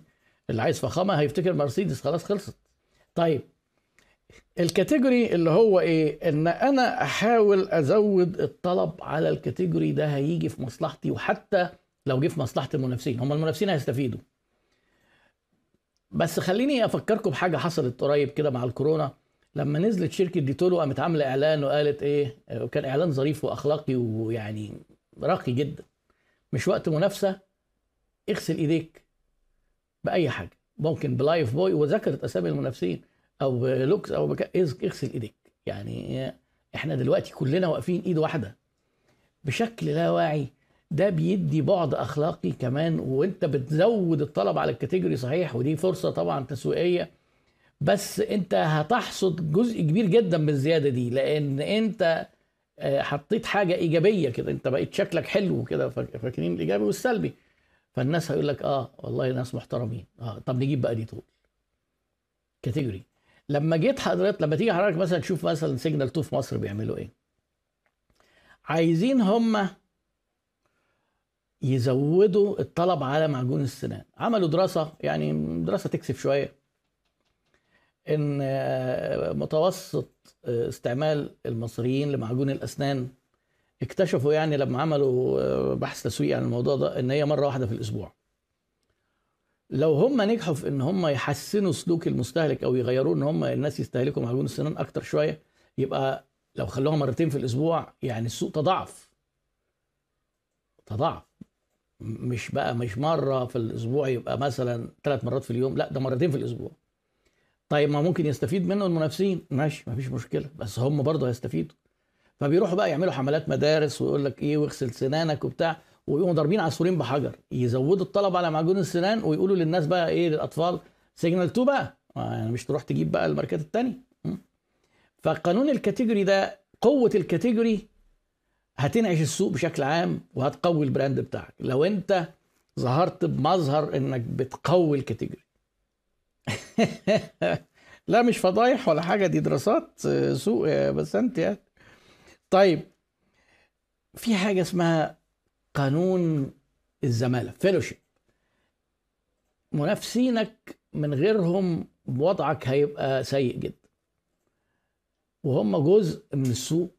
اللي عايز فخامة هيفتكر مرسيدس خلاص خلصت. طيب ال category اللي هو إيه إن أنا أحاول أزود الطلب على ال category ده هيجي في مصلحتي وحتى لو جه في مصلحة المنافسين. هم المنافسين هيستفيدوا. بس خليني أفكركم بحاجة حصلت قريب كده مع الكورونا. لما نزلت شركة ديتول قامت عاملة إعلان وقالت إيه وكان إعلان ظريف وأخلاقي ويعني راقي جدا. مش وقت منافسة اغسل إيديك بأي حاجة. ممكن بلايف بوي وذكرت أسامي المنافسين أو بلوكس أو بك... اغسل إيديك. يعني إحنا دلوقتي كلنا واقفين إيد واحدة. بشكل لا واعي. ده بيدي بعد أخلاقي كمان وإنت بتزود الطلب على ال category صحيح ودي فرصة طبعا تسويقية. بس انت هتحصد جزء كبير جدا من الزيادة دي لأن انت حطيت حاجة إيجابية كده انت بقيت شكلك حلو كده فاكرين الإيجابي والسلبي. فالناس هيقول لك آه والله ناس محترمين. آه طب نجيب بقى ديتول. category لما جيت حضرتك لما تيجي حضرتك مثلا تشوف مثلا سيجنال 2 في مصر بيعملوا إيه؟ عايزين هم يزودوا الطلب على معجون السنان. عملوا دراسة يعني دراسة تكسب شوية. إن متوسط استعمال المصريين لمعجون الأسنان اكتشفوا يعني لما عملوا بحث تسويقي عن الموضوع ده إن هي مرة واحدة في الأسبوع. لو هم نجحوا في إن هم يحسنوا سلوك المستهلك أو يغيروا إن هم الناس يستهلكوا معجون السنان أكتر شوية يبقى لو خلوها مرتين في الأسبوع يعني السوق تضاعف. تضاعف. مش بقى مش مرة في الأسبوع يبقى مثلا ثلاث مرات في اليوم لا ده مرتين في الأسبوع. طيب ما ممكن يستفيد منه المنافسين. ماشي مفيش مشكلة بس هم برضه هيستفيدوا. فبيروحوا بقى يعملوا حملات مدارس ويقول لك إيه واغسل سنانك وبتاع ويقوموا ضاربين عصفورين بحجر يزودوا الطلب على معجون السنان ويقولوا للناس بقى إيه للأطفال سيجنال 2 بقى. يعني مش تروح تجيب بقى الماركات الثانية فقانون ال category ده قوة ال category هتنعش السوق بشكل عام وهتقوي ال brand بتاعك. لو أنت ظهرت بمظهر إنك بتقوي ال category. لا مش فضايح ولا حاجة دي دراسات سوق بس انت يعني. طيب في حاجة اسمها قانون الزمالة fellowship منافسينك من غيرهم وضعك هيبقى سيء جدا. وهم جزء من السوق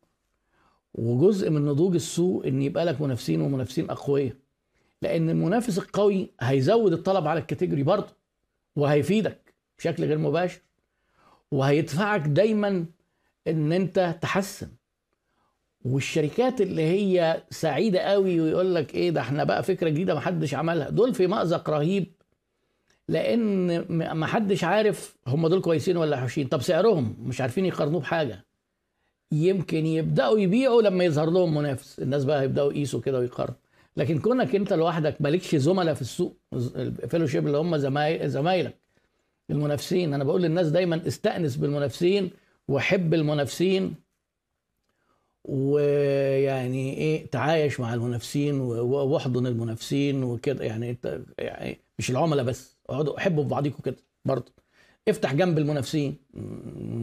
وجزء من نضوج السوق إن يبقى لك منافسين ومنافسين أقوياء. لأن المنافس القوي هيزود الطلب على ال category برضه. وهيفيدك بشكل غير مباشر وهيدفعك دايما إن أنت تحسن. والشركات اللي هي سعيدة قوي ويقول لك إيه ده إحنا بقى فكرة جديدة محدش عملها دول في مأزق رهيب لأن محدش عارف هم دول كويسين ولا وحشين. طب سعرهم مش عارفين يقارنوه بحاجة. يمكن يبدأوا يبيعوا لما يظهر لهم منافس. الناس بقى هيبدأوا يقيسوا كده ويقارنوا. لكن كونك انت لوحدك مالكش زملاء في السوق الفيلوشيب اللي هم زمايل زمايلك المنافسين. أنا بقول للناس دايما استأنس بالمنافسين وحب المنافسين ويعني إيه تعايش مع المنافسين واحضن المنافسين وكده. يعني أنت يعني مش العملاء بس اقعدوا حبوا في بعضيكم كده برضه. افتح جنب المنافسين.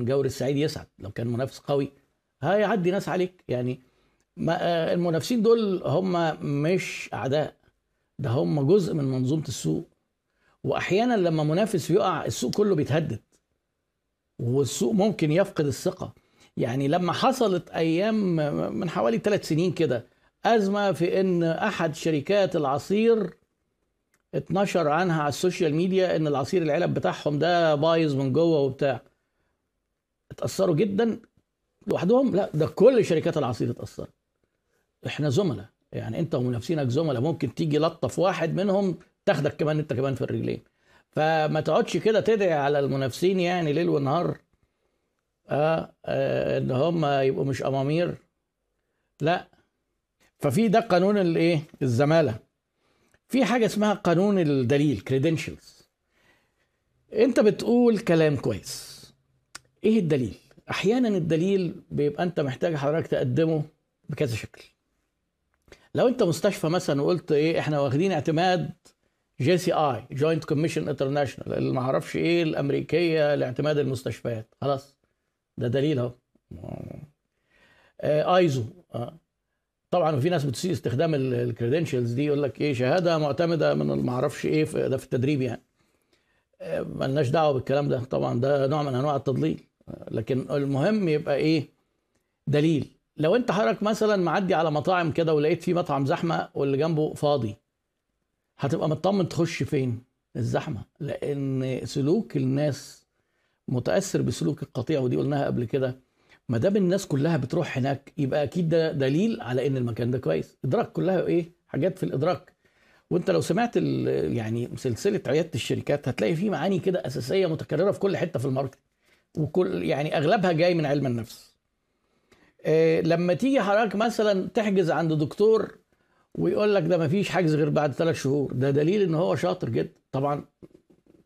جور السعيد يسعد لو كان منافس قوي هيعدي ناس عليك. يعني ما المنافسين دول هم مش أعداء. ده هم جزء من منظومة السوق. وأحيانا لما منافس يقع السوق كله بيتهدد. والسوق ممكن يفقد الثقة. يعني لما حصلت أيام من حوالي ثلاث سنين كده أزمة في إن أحد شركات العصير اتنشر عنها على ال social media إن العصير العلب بتاعهم ده بايظ من جوه وبتاع. اتأثروا جدا لوحدهم؟ لا ده كل شركات العصير اتأثرت. إحنا زملاء. يعني انت ومنافسينك زملاء. ممكن تيجي لطف واحد منهم تاخدك كمان انت كمان في الرجلين. فما تقعدش كده تدعي على المنافسين يعني ليل ونهار. آه, آه إن هم يبقوا مش أمامير. لا. ففي ده قانون الإيه؟ الزمالة. في حاجة اسمها قانون الدليل كريدنشلز انت بتقول كلام كويس. إيه الدليل؟ أحيانا الدليل بيبقى أنت محتاج حضرتك تقدمه بكذا شكل. لو انت مستشفى مثلا وقلت إيه إحنا واخدين اعتماد JCI Joint Commission International اللي ما أعرفش إيه الأمريكية لاعتماد المستشفيات. خلاص ده دليل أهو. آه آيزو آه. طبعا في ناس بتسيء استخدام ال credentials دي يقول لك إيه شهادة معتمدة من ما أعرفش إيه ده في التدريب يعني. آه ملناش دعوة بالكلام ده. طبعا ده نوع من أنواع التضليل. لكن المهم يبقى إيه دليل. لو انت حضرتك مثلا معدي على مطاعم كده ولقيت في مطعم زحمة واللي جنبه فاضي هتبقى مطمن تخش فين؟ الزحمة. لأن سلوك الناس متأثر بسلوك القطيع ودي قلناها قبل كده. ما دام الناس كلها بتروح هناك يبقى أكيد ده دليل على إن المكان ده كويس. إدراك كلها إيه؟ حاجات في الإدراك. وأنت لو سمعت يعني سلسلة عيادة الشركات هتلاقي في معاني كده أساسية متكررة في كل حتة في الماركت وكل يعني أغلبها جاي من علم النفس. لما تيجي حضرتك مثلا تحجز عند دكتور ويقول لك ده ما فيش حجز غير بعد ثلاث شهور ده دليل إن هو شاطر جدا. طبعا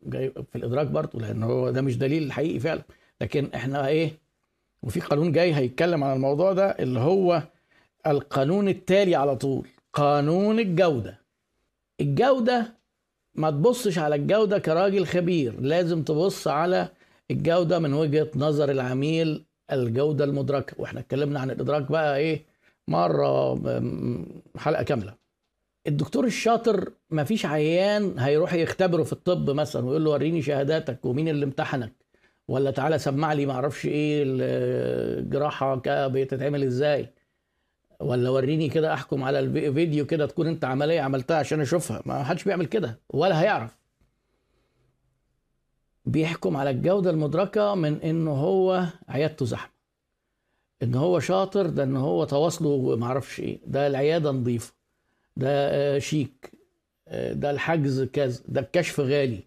جاي في الإدراك برضه لأن هو ده مش دليل حقيقي فعلا. لكن إحنا إيه وفي قانون جاي هيتكلم عن الموضوع ده اللي هو القانون التالي على طول قانون الجودة. الجودة ما تبصش على الجودة كراجل خبير لازم تبص على الجودة من وجهة نظر العميل الجودة المدركة. وإحنا اتكلمنا عن الإدراك بقى إيه مرة حلقة كاملة. الدكتور الشاطر ما فيش عيان هيروح يختبره في الطب مثلا ويقول له وريني شهاداتك ومين اللي امتحنك. ولا تعالى سمع لي ما أعرفش إيه الجراحه بتتعمل إزاي. ولا وريني كده أحكم على الفيديو كده تكون أنت عملية عملتها عشان أشوفها. ما حدش بيعمل كده ولا هيعرف. بيحكم على الجودة المدركة من انه هو عيادته زحمة. إن هو شاطر ده إن هو تواصله ما أعرفش إيه. ده العيادة نظيفة. ده شيك. ده الحجز كذا. ده الكشف غالي.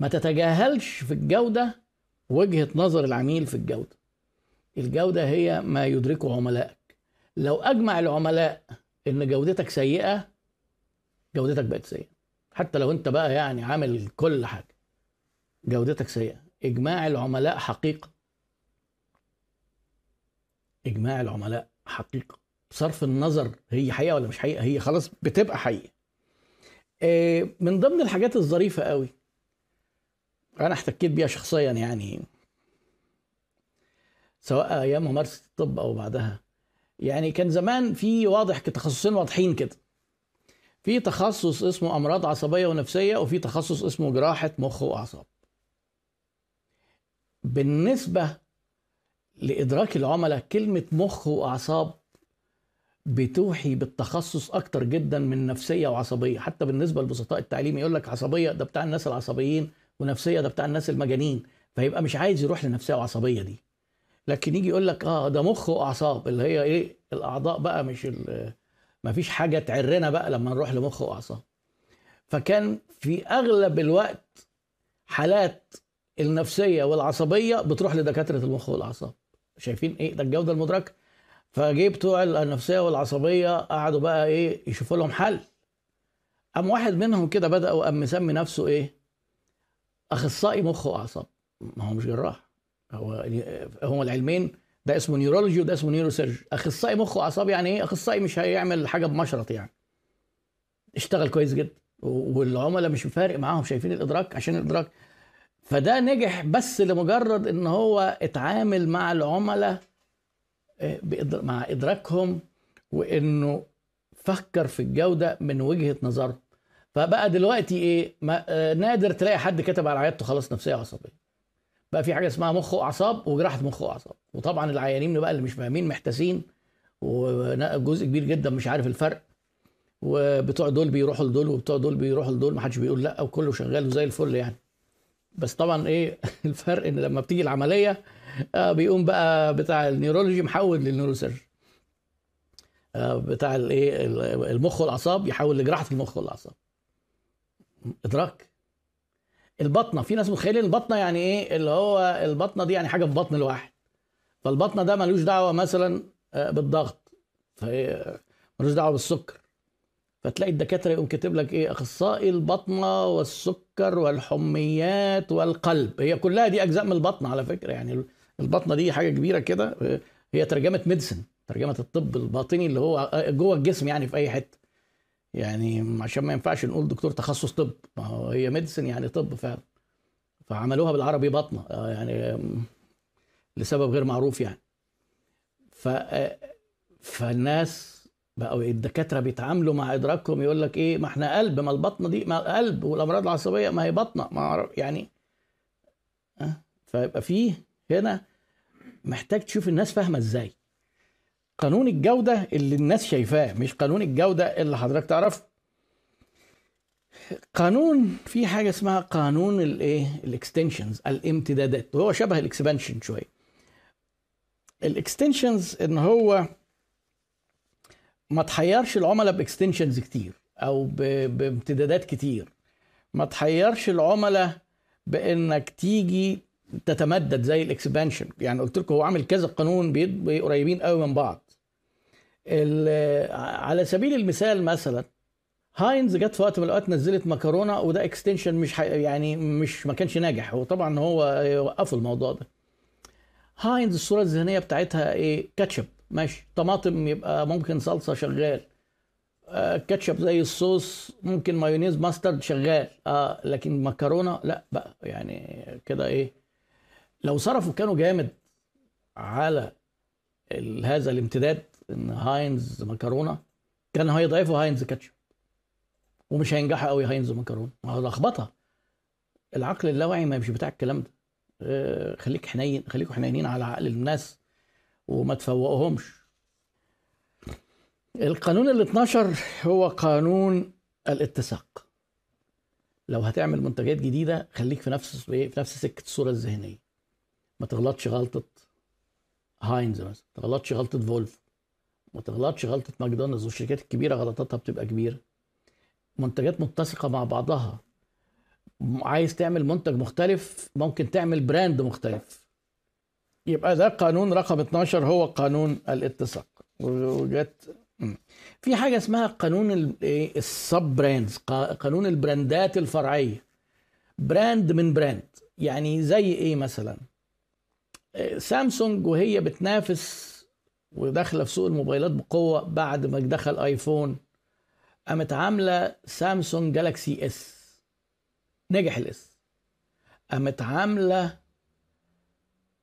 ما تتجاهلش في الجودة وجهة نظر العميل في الجودة. الجودة هي ما يدركه عملائك. لو أجمع العملاء إن جودتك سيئة جودتك بقت سيئة. حتى لو أنت بقى يعني عامل كل حاجة. جودتك سيئة. إجماع العملاء حقيقة. إجماع العملاء حقيقة. صرف النظر هي حقيقة ولا مش حقيقة؟ هي خلاص بتبقى حقيقة. من ضمن الحاجات الظريفة قوي أنا احتكيت بيها شخصيا يعني سواء أيام ممارسة الطب أو بعدها. يعني كان زمان في واضح تخصصين واضحين كده. في تخصص اسمه أمراض عصبية ونفسية وفي تخصص اسمه جراحة مخ وأعصاب. بالنسبة لإدراك العملاء كلمة مخ وأعصاب بتوحي بالتخصص أكتر جدا من نفسية وعصبية. حتى بالنسبة لبسطاء التعليم يقول لك عصبية ده بتاع الناس العصبيين ونفسية ده بتاع الناس المجانين. فيبقى مش عايز يروح لنفسية وعصبية دي. لكن يجي يقول لك آه ده مخ وأعصاب اللي هي إيه؟ الأعضاء بقى مش ما فيش حاجة تعرنا بقى لما نروح لمخ وأعصاب. فكان في أغلب الوقت حالات النفسية والعصبية بتروح لدكاترة المخ والأعصاب. شايفين إيه؟ ده الجودة المدركة. فجه بتوع النفسية والعصبية قعدوا بقى إيه؟ يشوفوا لهم حل. قام واحد منهم كده بدأ وقام مسمي نفسه إيه؟ أخصائي مخ وأعصاب. ما هو مش جراح. هو هو العلمين. ده اسمه neurology وده اسمه neurosurgery أخصائي مخ وأعصاب يعني إيه؟ أخصائي مش هيعمل حاجة بمشرط يعني. اشتغل كويس جدا. والعملاء مش فارق معاهم. شايفين الإدراك؟ عشان الإدراك فده نجح بس لمجرد إن هو اتعامل مع العملاء مع إدراكهم وإنه فكر في الجودة من وجهة نظره. فبقى دلوقتي إيه؟ ما نادر تلاقي حد كتب على عيادته خلاص نفسية عصبية. بقى في حاجة اسمها مخ واعصاب وجراحة مخ واعصاب وطبعا العيانين بقى اللي مش فاهمين محتاسين وجزء كبير جدا مش عارف الفرق. وبتوع دول بيروحوا لدول وبتوع دول بيروحوا لدول ما حدش بيقول لأ وكله شغال وزي الفل يعني. بس طبعا إيه الفرق إن لما بتيجي العملية آه بيقوم بقى بتاع ال neurology محول لل neurosurgeon. آه بتاع الايه المخ والأعصاب يحول لجراحة المخ والأعصاب. إدراك؟ البطنة في ناس متخيلين البطنة يعني إيه؟ اللي هو البطنة دي يعني حاجة في بطن الواحد. فالبطنة ده ملوش دعوة مثلا آه، بالضغط. ملوش دعوة بالسكر. فتلاقي الدكاترة يقوم كاتب لك إيه؟ أخصائي البطنة والسكر والحميات والقلب. هي كلها دي أجزاء من البطنة على فكرة. يعني البطنة دي حاجة كبيرة كده. هي ترجمة ميديسن ترجمة الطب الباطني اللي هو جوه الجسم يعني في أي حتة. يعني عشان ما ينفعش نقول دكتور تخصص طب. ما هو هي ميديسن يعني طب فعلا. فعملوها بالعربي بطنة. آه، يعني لسبب غير معروف يعني. ف فالناس بقوا الدكاترة بيتعاملوا مع إدراكهم يقول لك إيه ما إحنا قلب ما البطنة دي ما قلب والأمراض العصبية ما هي بطنة ما يعني أه؟ فيبقى فيه هنا محتاج تشوف الناس فاهمة إزاي قانون الجودة اللي الناس شايفاه مش قانون الجودة اللي حضرتك تعرفه قانون في حاجة اسمها قانون الإيه ال extensions الامتدادات وهو شبه ال expansion شوية ال extensions إن هو ما تحيرش العملاء ب extensions كتير أو بامتدادات كتير. ما تحيرش العملاء بإنك تيجي تتمدد زي ال expansion يعني قلت لكم هو عامل كذا قانون قريبين قوي من بعض. على سبيل المثال مثلا هاينز جت في وقت من الأوقات نزلت مكرونة وده extension مش يعني مش ما كانش ناجح. وطبعا هو وقفوا الموضوع ده. هاينز الصورة الذهنية بتاعتها إيه؟ كاتشب. ماشي. طماطم يبقى ممكن صلصة شغال. آه كاتشب زي الصوص ممكن مايونيز ماسترد شغال. آه لكن مكرونة لا بقى. يعني كده إيه؟ لو صرفوا كانوا جامد على هذا الامتداد إن هاينز مكرونة. كان هيضعفوا هاينز كاتشب. ومش هينجحوا قوي هاينز مكرونة. لخبطة. العقل اللاواعي ما مش بتاع الكلام ده. آه، خليك حنين خليكوا حنينين على عقل الناس. وما تفوقهمش. القانون ال 12 هو قانون الاتساق. لو هتعمل منتجات جديدة خليك في نفس في نفس سكة الصورة الذهنية. ما تغلطش غلطة هاينز مثلا ما تغلطش غلطة فولفو ما تغلطش غلطة ماكدونالدز والشركات الكبيرة غلطاتها بتبقى كبيرة. منتجات متسقة مع بعضها. عايز تعمل منتج مختلف ممكن تعمل brand مختلف. يبقى ده قانون رقم 12 هو قانون الاتساق. وجت في حاجة اسمها قانون ال sub brands قانون ال brandات الفرعية. brand من brand. يعني زي إيه مثلا؟ سامسونج وهي بتنافس وداخلة في سوق الموبايلات بقوة بعد ما دخل آيفون. قامت عاملة سامسونج جالاكسي اس نجح الاس قامت عاملة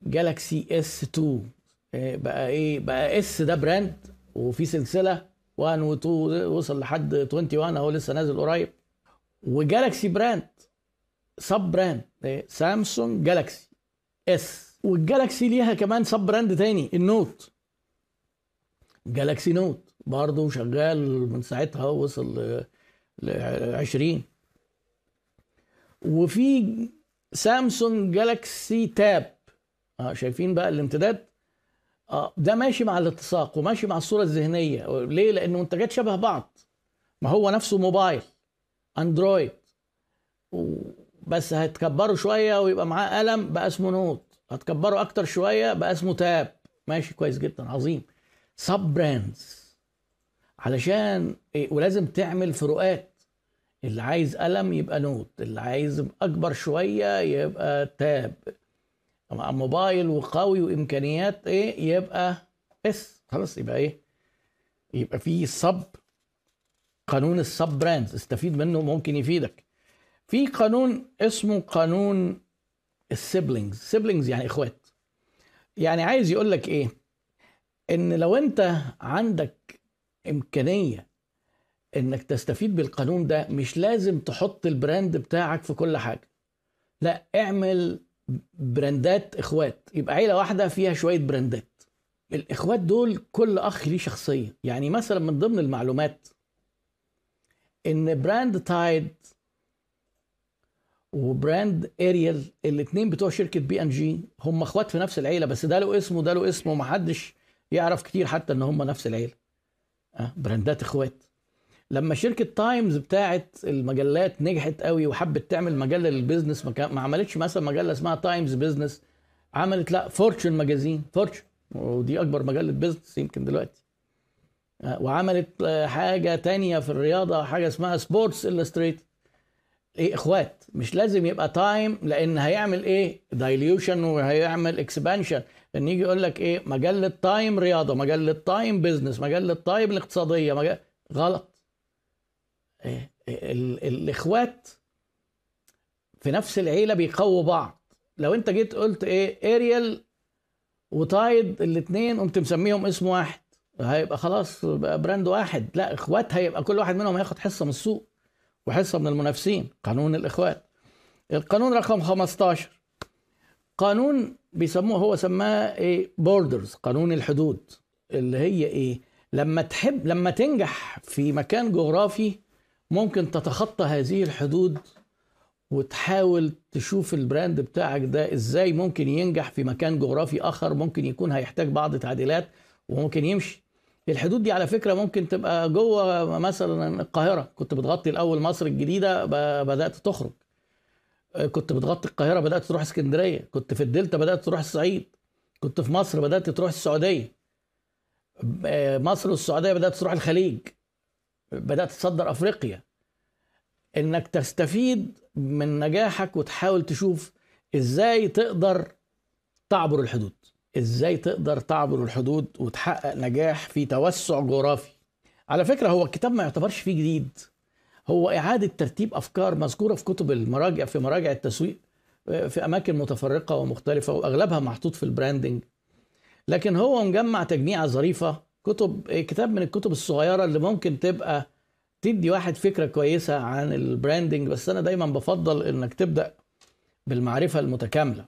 جالاكسي اس 2 بقى إيه؟ بقى اس ده brand وفي سلسلة 1 و 2 وصل لحد 21 أهو لسه نازل قريب. وجالاكسي brand sub brand سامسونج جالاكسي اس والجالاكسي ليها كمان sub brand تاني النوت. جالاكسي نوت برضه شغال من ساعتها وصل ل 20 وفي سامسونج جالاكسي تاب آه شايفين بقى الامتداد؟ آه ده ماشي مع الاتساق وماشي مع الصورة الذهنية. ليه؟ لأن منتجات شبه بعض. ما هو نفسه موبايل اندرويد. بس هتكبره شوية ويبقى معاه قلم بقى اسمه نوت. هتكبره أكتر شوية بقى اسمه تاب. ماشي كويس جدا عظيم. sub brands علشان إيه؟ ولازم تعمل فروقات. اللي عايز قلم يبقى نوت اللي عايز أكبر شوية يبقى تاب. موبايل وقوي وإمكانيات إيه يبقى اس خلاص يبقى إيه؟ يبقى في sub قانون ال sub brands استفيد منه ممكن يفيدك. في قانون اسمه قانون ال siblings siblings يعني إخوات. يعني عايز يقول لك إيه؟ إن لو أنت عندك إمكانية إنك تستفيد بالقانون ده مش لازم تحط ال brand بتاعك في كل حاجة. لا اعمل brandات إخوات. يبقى عيلة واحدة فيها شوية brandات. الإخوات دول كل أخ ليه شخصية. يعني مثلا من ضمن المعلومات إن brand تايد و brand اريال الاثنين بتوع شركة بي أند جي هم إخوات في نفس العيلة بس ده له اسمه وده له اسمه ومحدش يعرف كتير حتى إن هم نفس العيلة. أه brandات إخوات. لما شركة تايمز بتاعت المجلات نجحت قوي وحبت تعمل مجله لل business ما عملتش مثلا مجله اسمها تايمز business عملت لا فورتشن magazine فورتشن ودي أكبر مجله business يمكن دلوقتي. وعملت حاجة تانية في الرياضة حاجة اسمها سبورتس الستريتد إيه إخوات مش لازم يبقى تايم لأن هيعمل إيه؟ dilution وهيعمل expansion إن يجي يقول لك إيه؟ مجله تايم رياضة مجله تايم business مجله تايم الاقتصادية مجلة... غلط. الإخوات في نفس العيلة بيقووا بعض. لو انت جيت قلت إيه اريال وتايد الاثنين قمت مسميهم اسم واحد هيبقى خلاص بقى brand واحد. لا إخوات هيبقى كل واحد منهم هياخد حصة من السوق وحصة من المنافسين. قانون الإخوات. القانون رقم 15 قانون بيسموه هو سماه إيه borders قانون الحدود اللي هي إيه لما تحب لما تنجح في مكان جغرافي ممكن تتخطى هذه الحدود وتحاول تشوف ال brand بتاعك ده إزاي ممكن ينجح في مكان جغرافي آخر ممكن يكون هيحتاج بعض تعديلات وممكن يمشي. الحدود دي على فكرة ممكن تبقى جوه مثلا القاهرة. كنت بتغطي الأول مصر الجديدة بدأت تخرج. كنت بتغطي القاهرة بدأت تروح اسكندرية. كنت في الدلتا بدأت تروح الصعيد. كنت في مصر بدأت تروح السعودية. مصر والسعودية بدأت تروح الخليج. بدأت تصدر أفريقيا. إنك تستفيد من نجاحك وتحاول تشوف إزاي تقدر تعبر الحدود. إزاي تقدر تعبر الحدود وتحقق نجاح في توسع جغرافي. على فكرة هو الكتاب ما يعتبرش فيه جديد. هو إعادة ترتيب أفكار مذكورة في كتب المراجع في مراجع التسويق في أماكن متفرقة ومختلفة وأغلبها محطوط في ال branding لكن هو مجمع تجميعة ظريفة كتب كتاب من الكتب الصغيرة اللي ممكن تبقى تدي واحد فكرة كويسة عن ال branding بس أنا دايما بفضل إنك تبدأ بالمعرفة المتكاملة.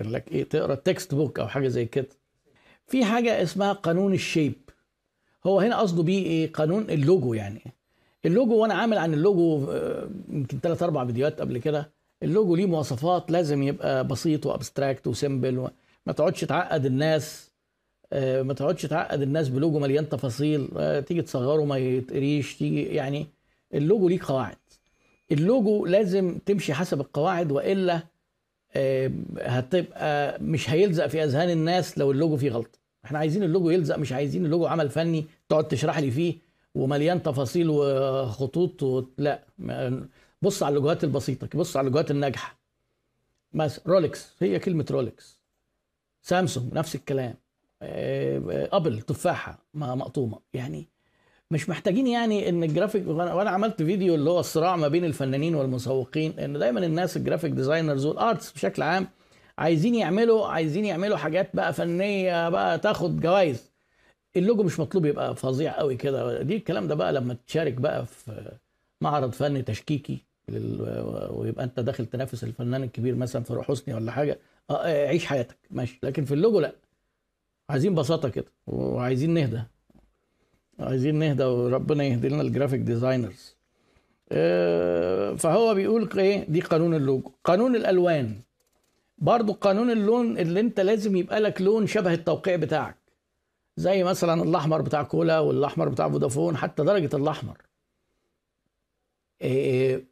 يقول لك إيه؟ تقرأ ال textbook أو حاجة زي كده. في حاجة اسمها قانون ال shape هو هنا قصده بيه إيه؟ قانون اللوجو يعني. اللوجو وأنا عامل عن اللوجو يمكن ثلاث أربع فيديوهات قبل كده. اللوجو ليه مواصفات لازم يبقى بسيط و abstract و simple ما تقعدش تعقد الناس. ما تقعدش تعقد الناس بلوجو مليان تفاصيل تيجي تصغره ما يتقريش تيجي يعني اللوجو ليه قواعد. اللوجو لازم تمشي حسب القواعد وإلا هتبقى مش هيلزق في أذهان الناس لو اللوجو فيه غلطة. إحنا عايزين اللوجو يلزق مش عايزين اللوجو عمل فني تقعد تشرح لي فيه ومليان تفاصيل وخطوط و... لا بص على اللوجوهات البسيطة بص على اللوجوهات الناجحة. مثلا رولكس هي كلمة رولكس سامسونج نفس الكلام. ابل تفاحة مقطومة. يعني مش محتاجين يعني إن الجرافيك وأنا عملت فيديو اللي هو الصراع ما بين الفنانين والمسوقين إن دايما الناس ال graphic designers وال artists بشكل عام عايزين يعملوا عايزين يعملوا حاجات بقى فنية بقى تاخد جوائز. اللوجو مش مطلوب يبقى فظيع قوي كده. دي الكلام ده بقى لما تشارك بقى في معرض فني تشكيلي ويبقى أنت داخل تنافس الفنان الكبير مثلا فاروق حسني ولا حاجة عيش حياتك. ماشي. لكن في اللوجو لا. عايزين بساطة كده وعايزين نهدى. عايزين نهدى وربنا يهدي لنا ال graphic designers فهو بيقول إيه؟ دي قانون اللوجو. قانون الألوان. برضو قانون اللون اللي أنت لازم يبقى لك لون شبه التوقيع بتاعك. زي مثلا الأحمر بتاع كولا والأحمر بتاع فودافون حتى درجة الأحمر. إيه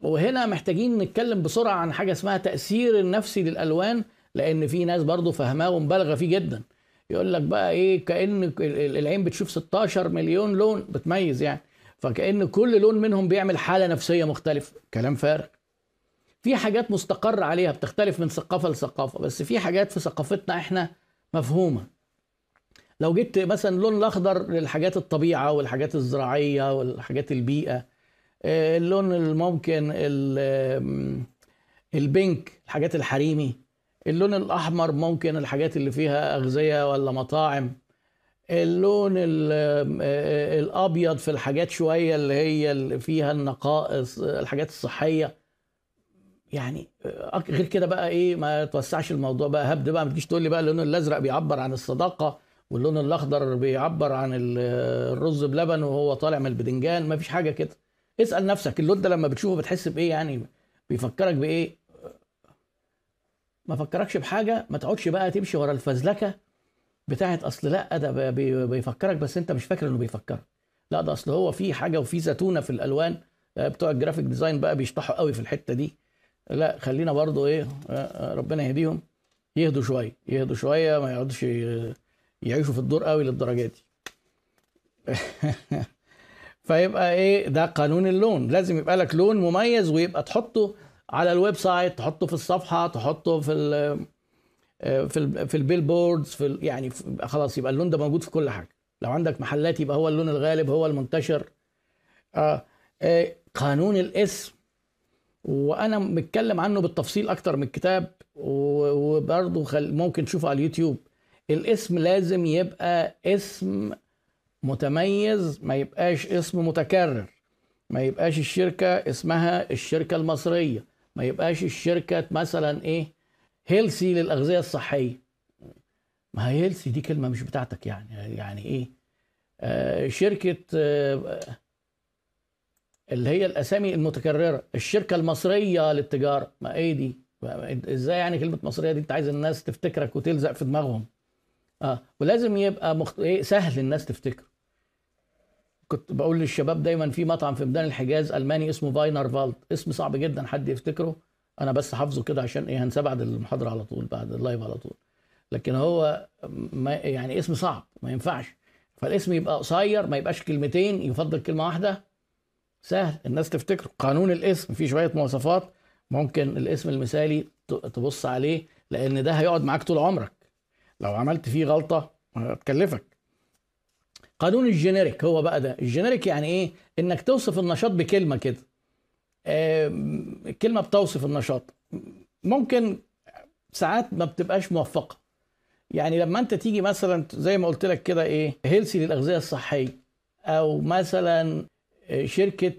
وهنا محتاجين نتكلم بسرعة عن حاجة اسمها تأثير النفسي للألوان لأن في ناس برضو فهماه ومبالغة فيه جدا. يقول لك بقى إيه كأن العين بتشوف 16 مليون لون بتميز يعني. فكأن كل لون منهم بيعمل حالة نفسية مختلفة. كلام فارغ. في حاجات مستقر عليها بتختلف من ثقافة لثقافة بس في حاجات في ثقافتنا إحنا مفهومة. لو جبت مثلا اللون الأخضر للحاجات الطبيعة والحاجات الزراعية والحاجات البيئة اللون الممكن البينك الحاجات الحريمي. اللون الأحمر ممكن الحاجات اللي فيها أغذية ولا مطاعم. اللون الأبيض في الحاجات شوية اللي هي اللي فيها النقائص الحاجات الصحية. يعني غير كده بقى إيه ما توسعش الموضوع بقى. هبد بقى ما تجيش تقول لي بقى اللون الأزرق بيعبر عن الصداقة واللون الأخضر بيعبر عن الرز بلبن وهو طالع من البدنجان ما فيش حاجة كده. اسأل نفسك اللون ده لما بتشوفه بتحس بإيه يعني؟ بيفكرك بإيه؟ ما فكركش بحاجة ما تقعدش بقى تمشي ورا الفزلكة بتاعت أصل لأ ده بيفكرك بس أنت مش فاكر إنه بيفكرك. لأ ده أصل هو في حاجة وفي زتونة في الألوان آه، بتوع ال graphic design بقى بيشطحوا قوي في الحتة دي. لأ خلينا برضو إيه آه، آه، ربنا يهديهم يهدوا شوية يهدوا شوية ما يقعدوش يعيشوا في الدور قوي للدرجة دي. فيبقى إيه ده قانون اللون. لازم يبقى لك لون مميز ويبقى تحطه على ال website تحطه في الصفحة تحطه في ال في ال في ال billboards في يعني خلاص يبقى اللون ده موجود في كل حاجة. لو عندك محلات يبقى هو اللون الغالب هو المنتشر. آه, آه قانون الاسم وأنا متكلم عنه بالتفصيل أكتر من الكتاب وبرضه ممكن تشوفه على اليوتيوب. الاسم لازم يبقى اسم متميز ما يبقاش اسم متكرر. ما يبقاش الشركة اسمها الشركة المصرية. ما يبقاش الشركة مثلا إيه هيلسي للأغذية الصحية. ما هي هيلسي دي كلمة مش بتاعتك يعني. يعني إيه؟ آه شركة آه اللي هي الأسامي المتكررة الشركة المصرية للتجارة. ما إيه دي؟ إزاي يعني كلمة مصرية دي؟ أنت عايز الناس تفتكرك وتلزق في دماغهم. آه ولازم يبقى مخت... إيه سهل الناس تفتكره كنت بقول للشباب دايما في مطعم في ميدان الحجاز ألماني اسمه فاينر فالت اسم صعب جدا حد يفتكره. أنا بس حافظه كده عشان إيه هنساه بعد المحاضرة على طول بعد ال live على طول. لكن هو ما يعني اسم صعب ما ينفعش. فالاسم يبقى قصير ما يبقاش كلمتين يفضل كلمة واحدة. سهل الناس تفتكره. قانون الاسم في شوية مواصفات. ممكن الاسم المثالي تبص عليه لأن ده هيقعد معاك طول عمرك. لو عملت فيه غلطة هتكلفك. قانون ال generic هو بقى ده. ال generic يعني إيه؟ إنك توصف النشاط بكلمة كده. الكلمة بتوصف النشاط. ممكن ساعات ما بتبقاش موفقة. يعني لما أنت تيجي مثلا زي ما قلت لك كده إيه؟ Healthy للأغذية الصحية. أو مثلا شركة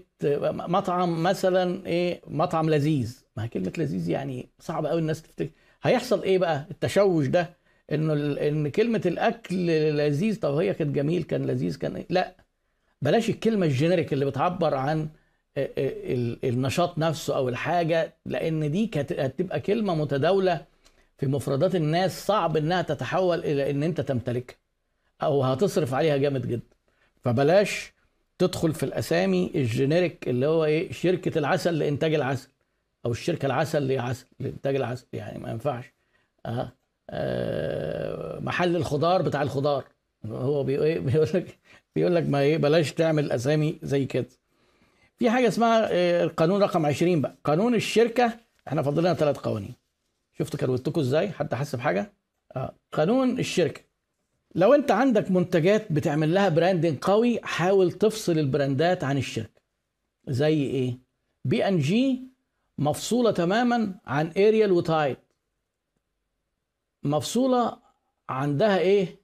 مطعم مثلا إيه؟ مطعم لذيذ. ما كلمة لذيذ يعني صعب قوي الناس تفتكر. هيحصل إيه بقى؟ التشوش ده. إنه إن كلمة الأكل لذيذ طب هي كانت جميل كان لذيذ كان إيه؟ لأ. بلاش الكلمة ال generic اللي بتعبر عن النشاط نفسه أو الحاجة لأن دي هتبقى كلمة متداولة في مفردات الناس صعب إنها تتحول إلى إن أنت تمتلكها أو هتصرف عليها جامد جدا. فبلاش تدخل في الأسامي ال generic اللي هو إيه؟ شركة العسل لإنتاج العسل أو الشركة العسل لعسل لإنتاج العسل. يعني ما ينفعش. آه محل الخضار بتاع الخضار. هو إيه، بيقول لك بيقول لك ما إيه؟ بلاش تعمل أسامي زي كده. في حاجة اسمها آه، القانون رقم 20 بقى. قانون الشركة إحنا فاضل لنا ثلاث قوانين. شفت كروتكم إزاي؟ حد حس بحاجه آه قانون الشركة. لو أنت عندك منتجات بتعمل لها براندنج قوي حاول تفصل البراندات عن الشركة. زي إيه؟ بي ان جي مفصولة تماما عن اريال وتايد مفصولة عندها إيه؟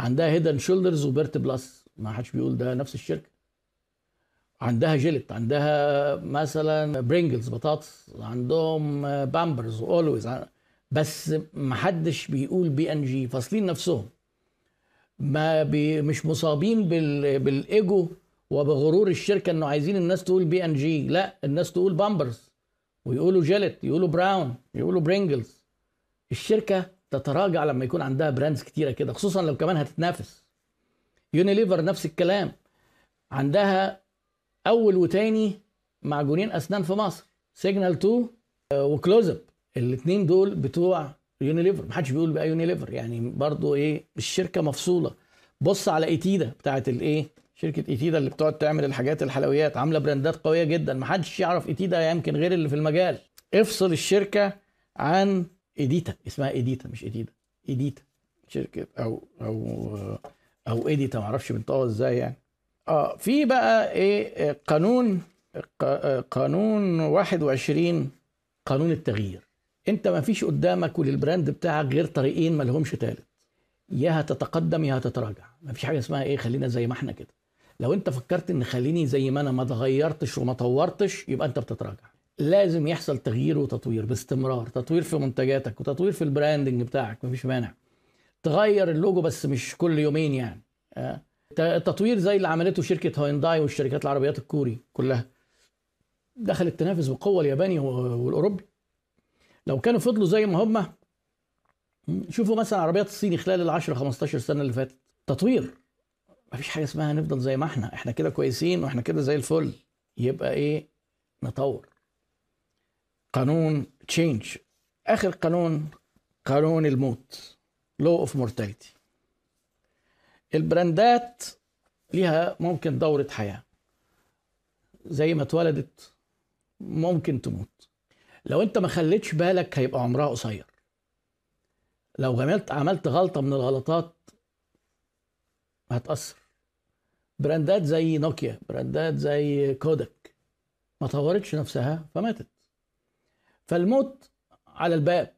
عندها هيد اند شولدرز وبيرت بلس ما حدش بيقول ده نفس الشركة. عندها جيلت عندها مثلا برينجلز بطاطس عندهم بامبرز واولويز بس ما حدش بيقول بي ان جي فاصلين نفسهم. ما بي مش مصابين بال بالإيجو وبغرور الشركة إنه عايزين الناس تقول بي ان جي لا الناس تقول بامبرز ويقولوا جيلت يقولوا براون يقولوا برينجلز الشركة تتراجع لما يكون عندها brands كتيرة كده خصوصا لو كمان هتتنافس. يونيليفر نفس الكلام. عندها أول وتاني معجونين أسنان في مصر سيجنال 2 وكلوز اب الاثنين دول بتوع يونيليفر محدش بيقول بقى يونيليفر يعني برضو إيه الشركة مفصولة. بص على إيتيدا بتاعت الايه شركة إيتيدا اللي بتقعد تعمل الحاجات الحلويات عاملة براندات قوية جدا. محدش يعرف إيتيدا يمكن غير اللي في المجال. افصل الشركة عن ايديتا اسمها ايديتا مش ايديتا ايديتا شركة أو أو أو ايديتا معرفش بنطقها إزاي يعني. آه في بقى إيه قانون قانون 21 قانون التغيير. أنت ما فيش قدامك ولل brand بتاعك غير طريقين ما لهمش تالت. يا هتتقدم يا هتتراجع. ما فيش حاجة اسمها إيه خلينا زي ما إحنا كده. لو أنت فكرت إن خليني زي ما أنا ما اتغيرتش وما طورتش يبقى أنت بتتراجع. لازم يحصل تغيير وتطوير باستمرار تطوير في منتجاتك وتطوير في ال branding بتاعك مفيش مانع. تغير اللوجو بس مش كل يومين يعني. التطوير زي اللي عملته شركة هوينداي والشركات العربيات الكوري كلها. دخلت تنافس بقوه الياباني والأوروبي. لو كانوا فضلوا زي ما هم شوفوا مثلا عربيات الصيني خلال ال 10 15 سنة اللي فاتت. تطوير. مفيش حاجة اسمها نفضل زي ما إحنا. إحنا كده كويسين وإحنا كده زي الفل. يبقى إيه؟ نطور. قانون change آخر قانون قانون الموت law of mortality البراندات ليها ممكن دورة حياة. زي ما اتولدت ممكن تموت. لو انت ما خليتش بالك هيبقى عمرها قصير. لو عملت عملت غلطة من الغلطات هتأثر. براندات زي نوكيا براندات زي كودك ما طورتش نفسها فماتت. فالموت على الباب.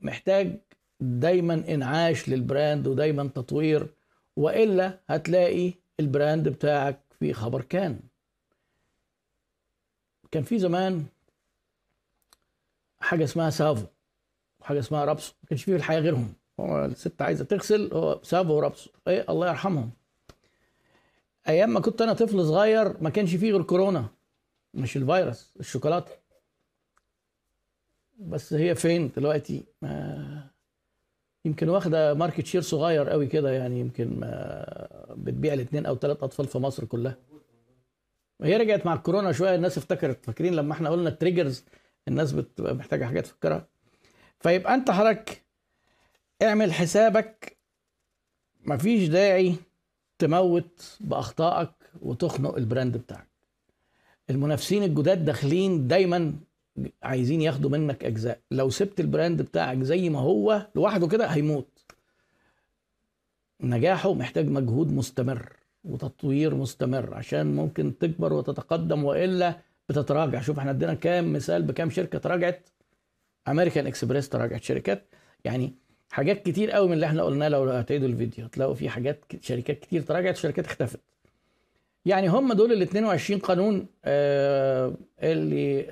محتاج دايما إنعاش لل brand ودايما تطوير وإلا هتلاقي ال brand بتاعك في خبر كان. كان في زمان حاجة اسمها سافو وحاجه اسمها رابسو ما كانش فيه في الحياة غيرهم. هو الست عايزة تغسل هو سافو ورابسو. إيه؟ الله يرحمهم. أيام ما كنت أنا طفل صغير ما كانش فيه غير كورونا مش الفيروس الشوكولاتة. بس هي فين دلوقتي؟ ما يمكن واخدة market share صغير قوي كده يعني يمكن ما بتبيع لاثنين أو ثلاث أطفال في مصر كلها. هي رجعت مع الكورونا شوية الناس افتكرت. فاكرين لما إحنا قلنا ال triggers الناس بتبقى محتاجة حاجات تفكرها فيبقى انت حضرتك اعمل حسابك. مفيش داعي تموت بأخطائك وتخنق ال brand بتاعك. المنافسين الجداد داخلين دايما عايزين ياخدوا منك أجزاء. لو سبت ال brand بتاعك زي ما هو لوحده كده هيموت. نجاحه محتاج مجهود مستمر وتطوير مستمر عشان ممكن تكبر وتتقدم وإلا بتتراجع. شوف إحنا ادينا كام مثال بكام شركة تراجعت. American Express تراجعت شركات. يعني حاجات كتير قوي من اللي إحنا قلناه لو هتعيدوا الفيديو تلاقوا في حاجات شركات كتير تراجعت شركات اختفت. يعني هم دول ال 22 قانون آه، اللي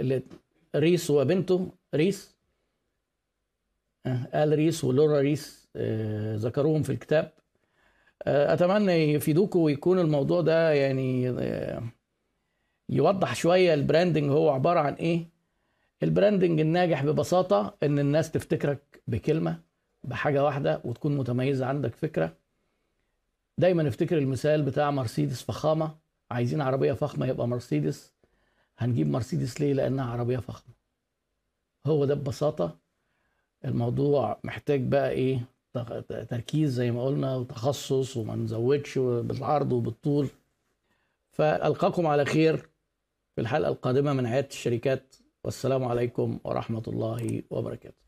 اللي ريس وبنته ريس آه، آل ريس ولورا ريس آه، ذكروهم في الكتاب. أتمنى يفيدوكم ويكون الموضوع ده يعني يوضح شوية ال branding هو عبارة عن إيه. ال branding الناجح ببساطة إن الناس تفتكرك بكلمة بحاجة واحدة وتكون متميزة عندك فكرة. دايما افتكر المثال بتاع مرسيدس فخامة. عايزين عربية فخمة يبقى مرسيدس. هنجيب مرسيدس ليه؟ لأنها عربية فخمة. هو ده ببساطة الموضوع محتاج بقى إيه؟ تركيز زي ما قلنا وتخصص وما نزودش بالعرض وبالطول. فألقاكم على خير في الحلقة القادمة من عيادة الشركات. والسلام عليكم ورحمة الله وبركاته.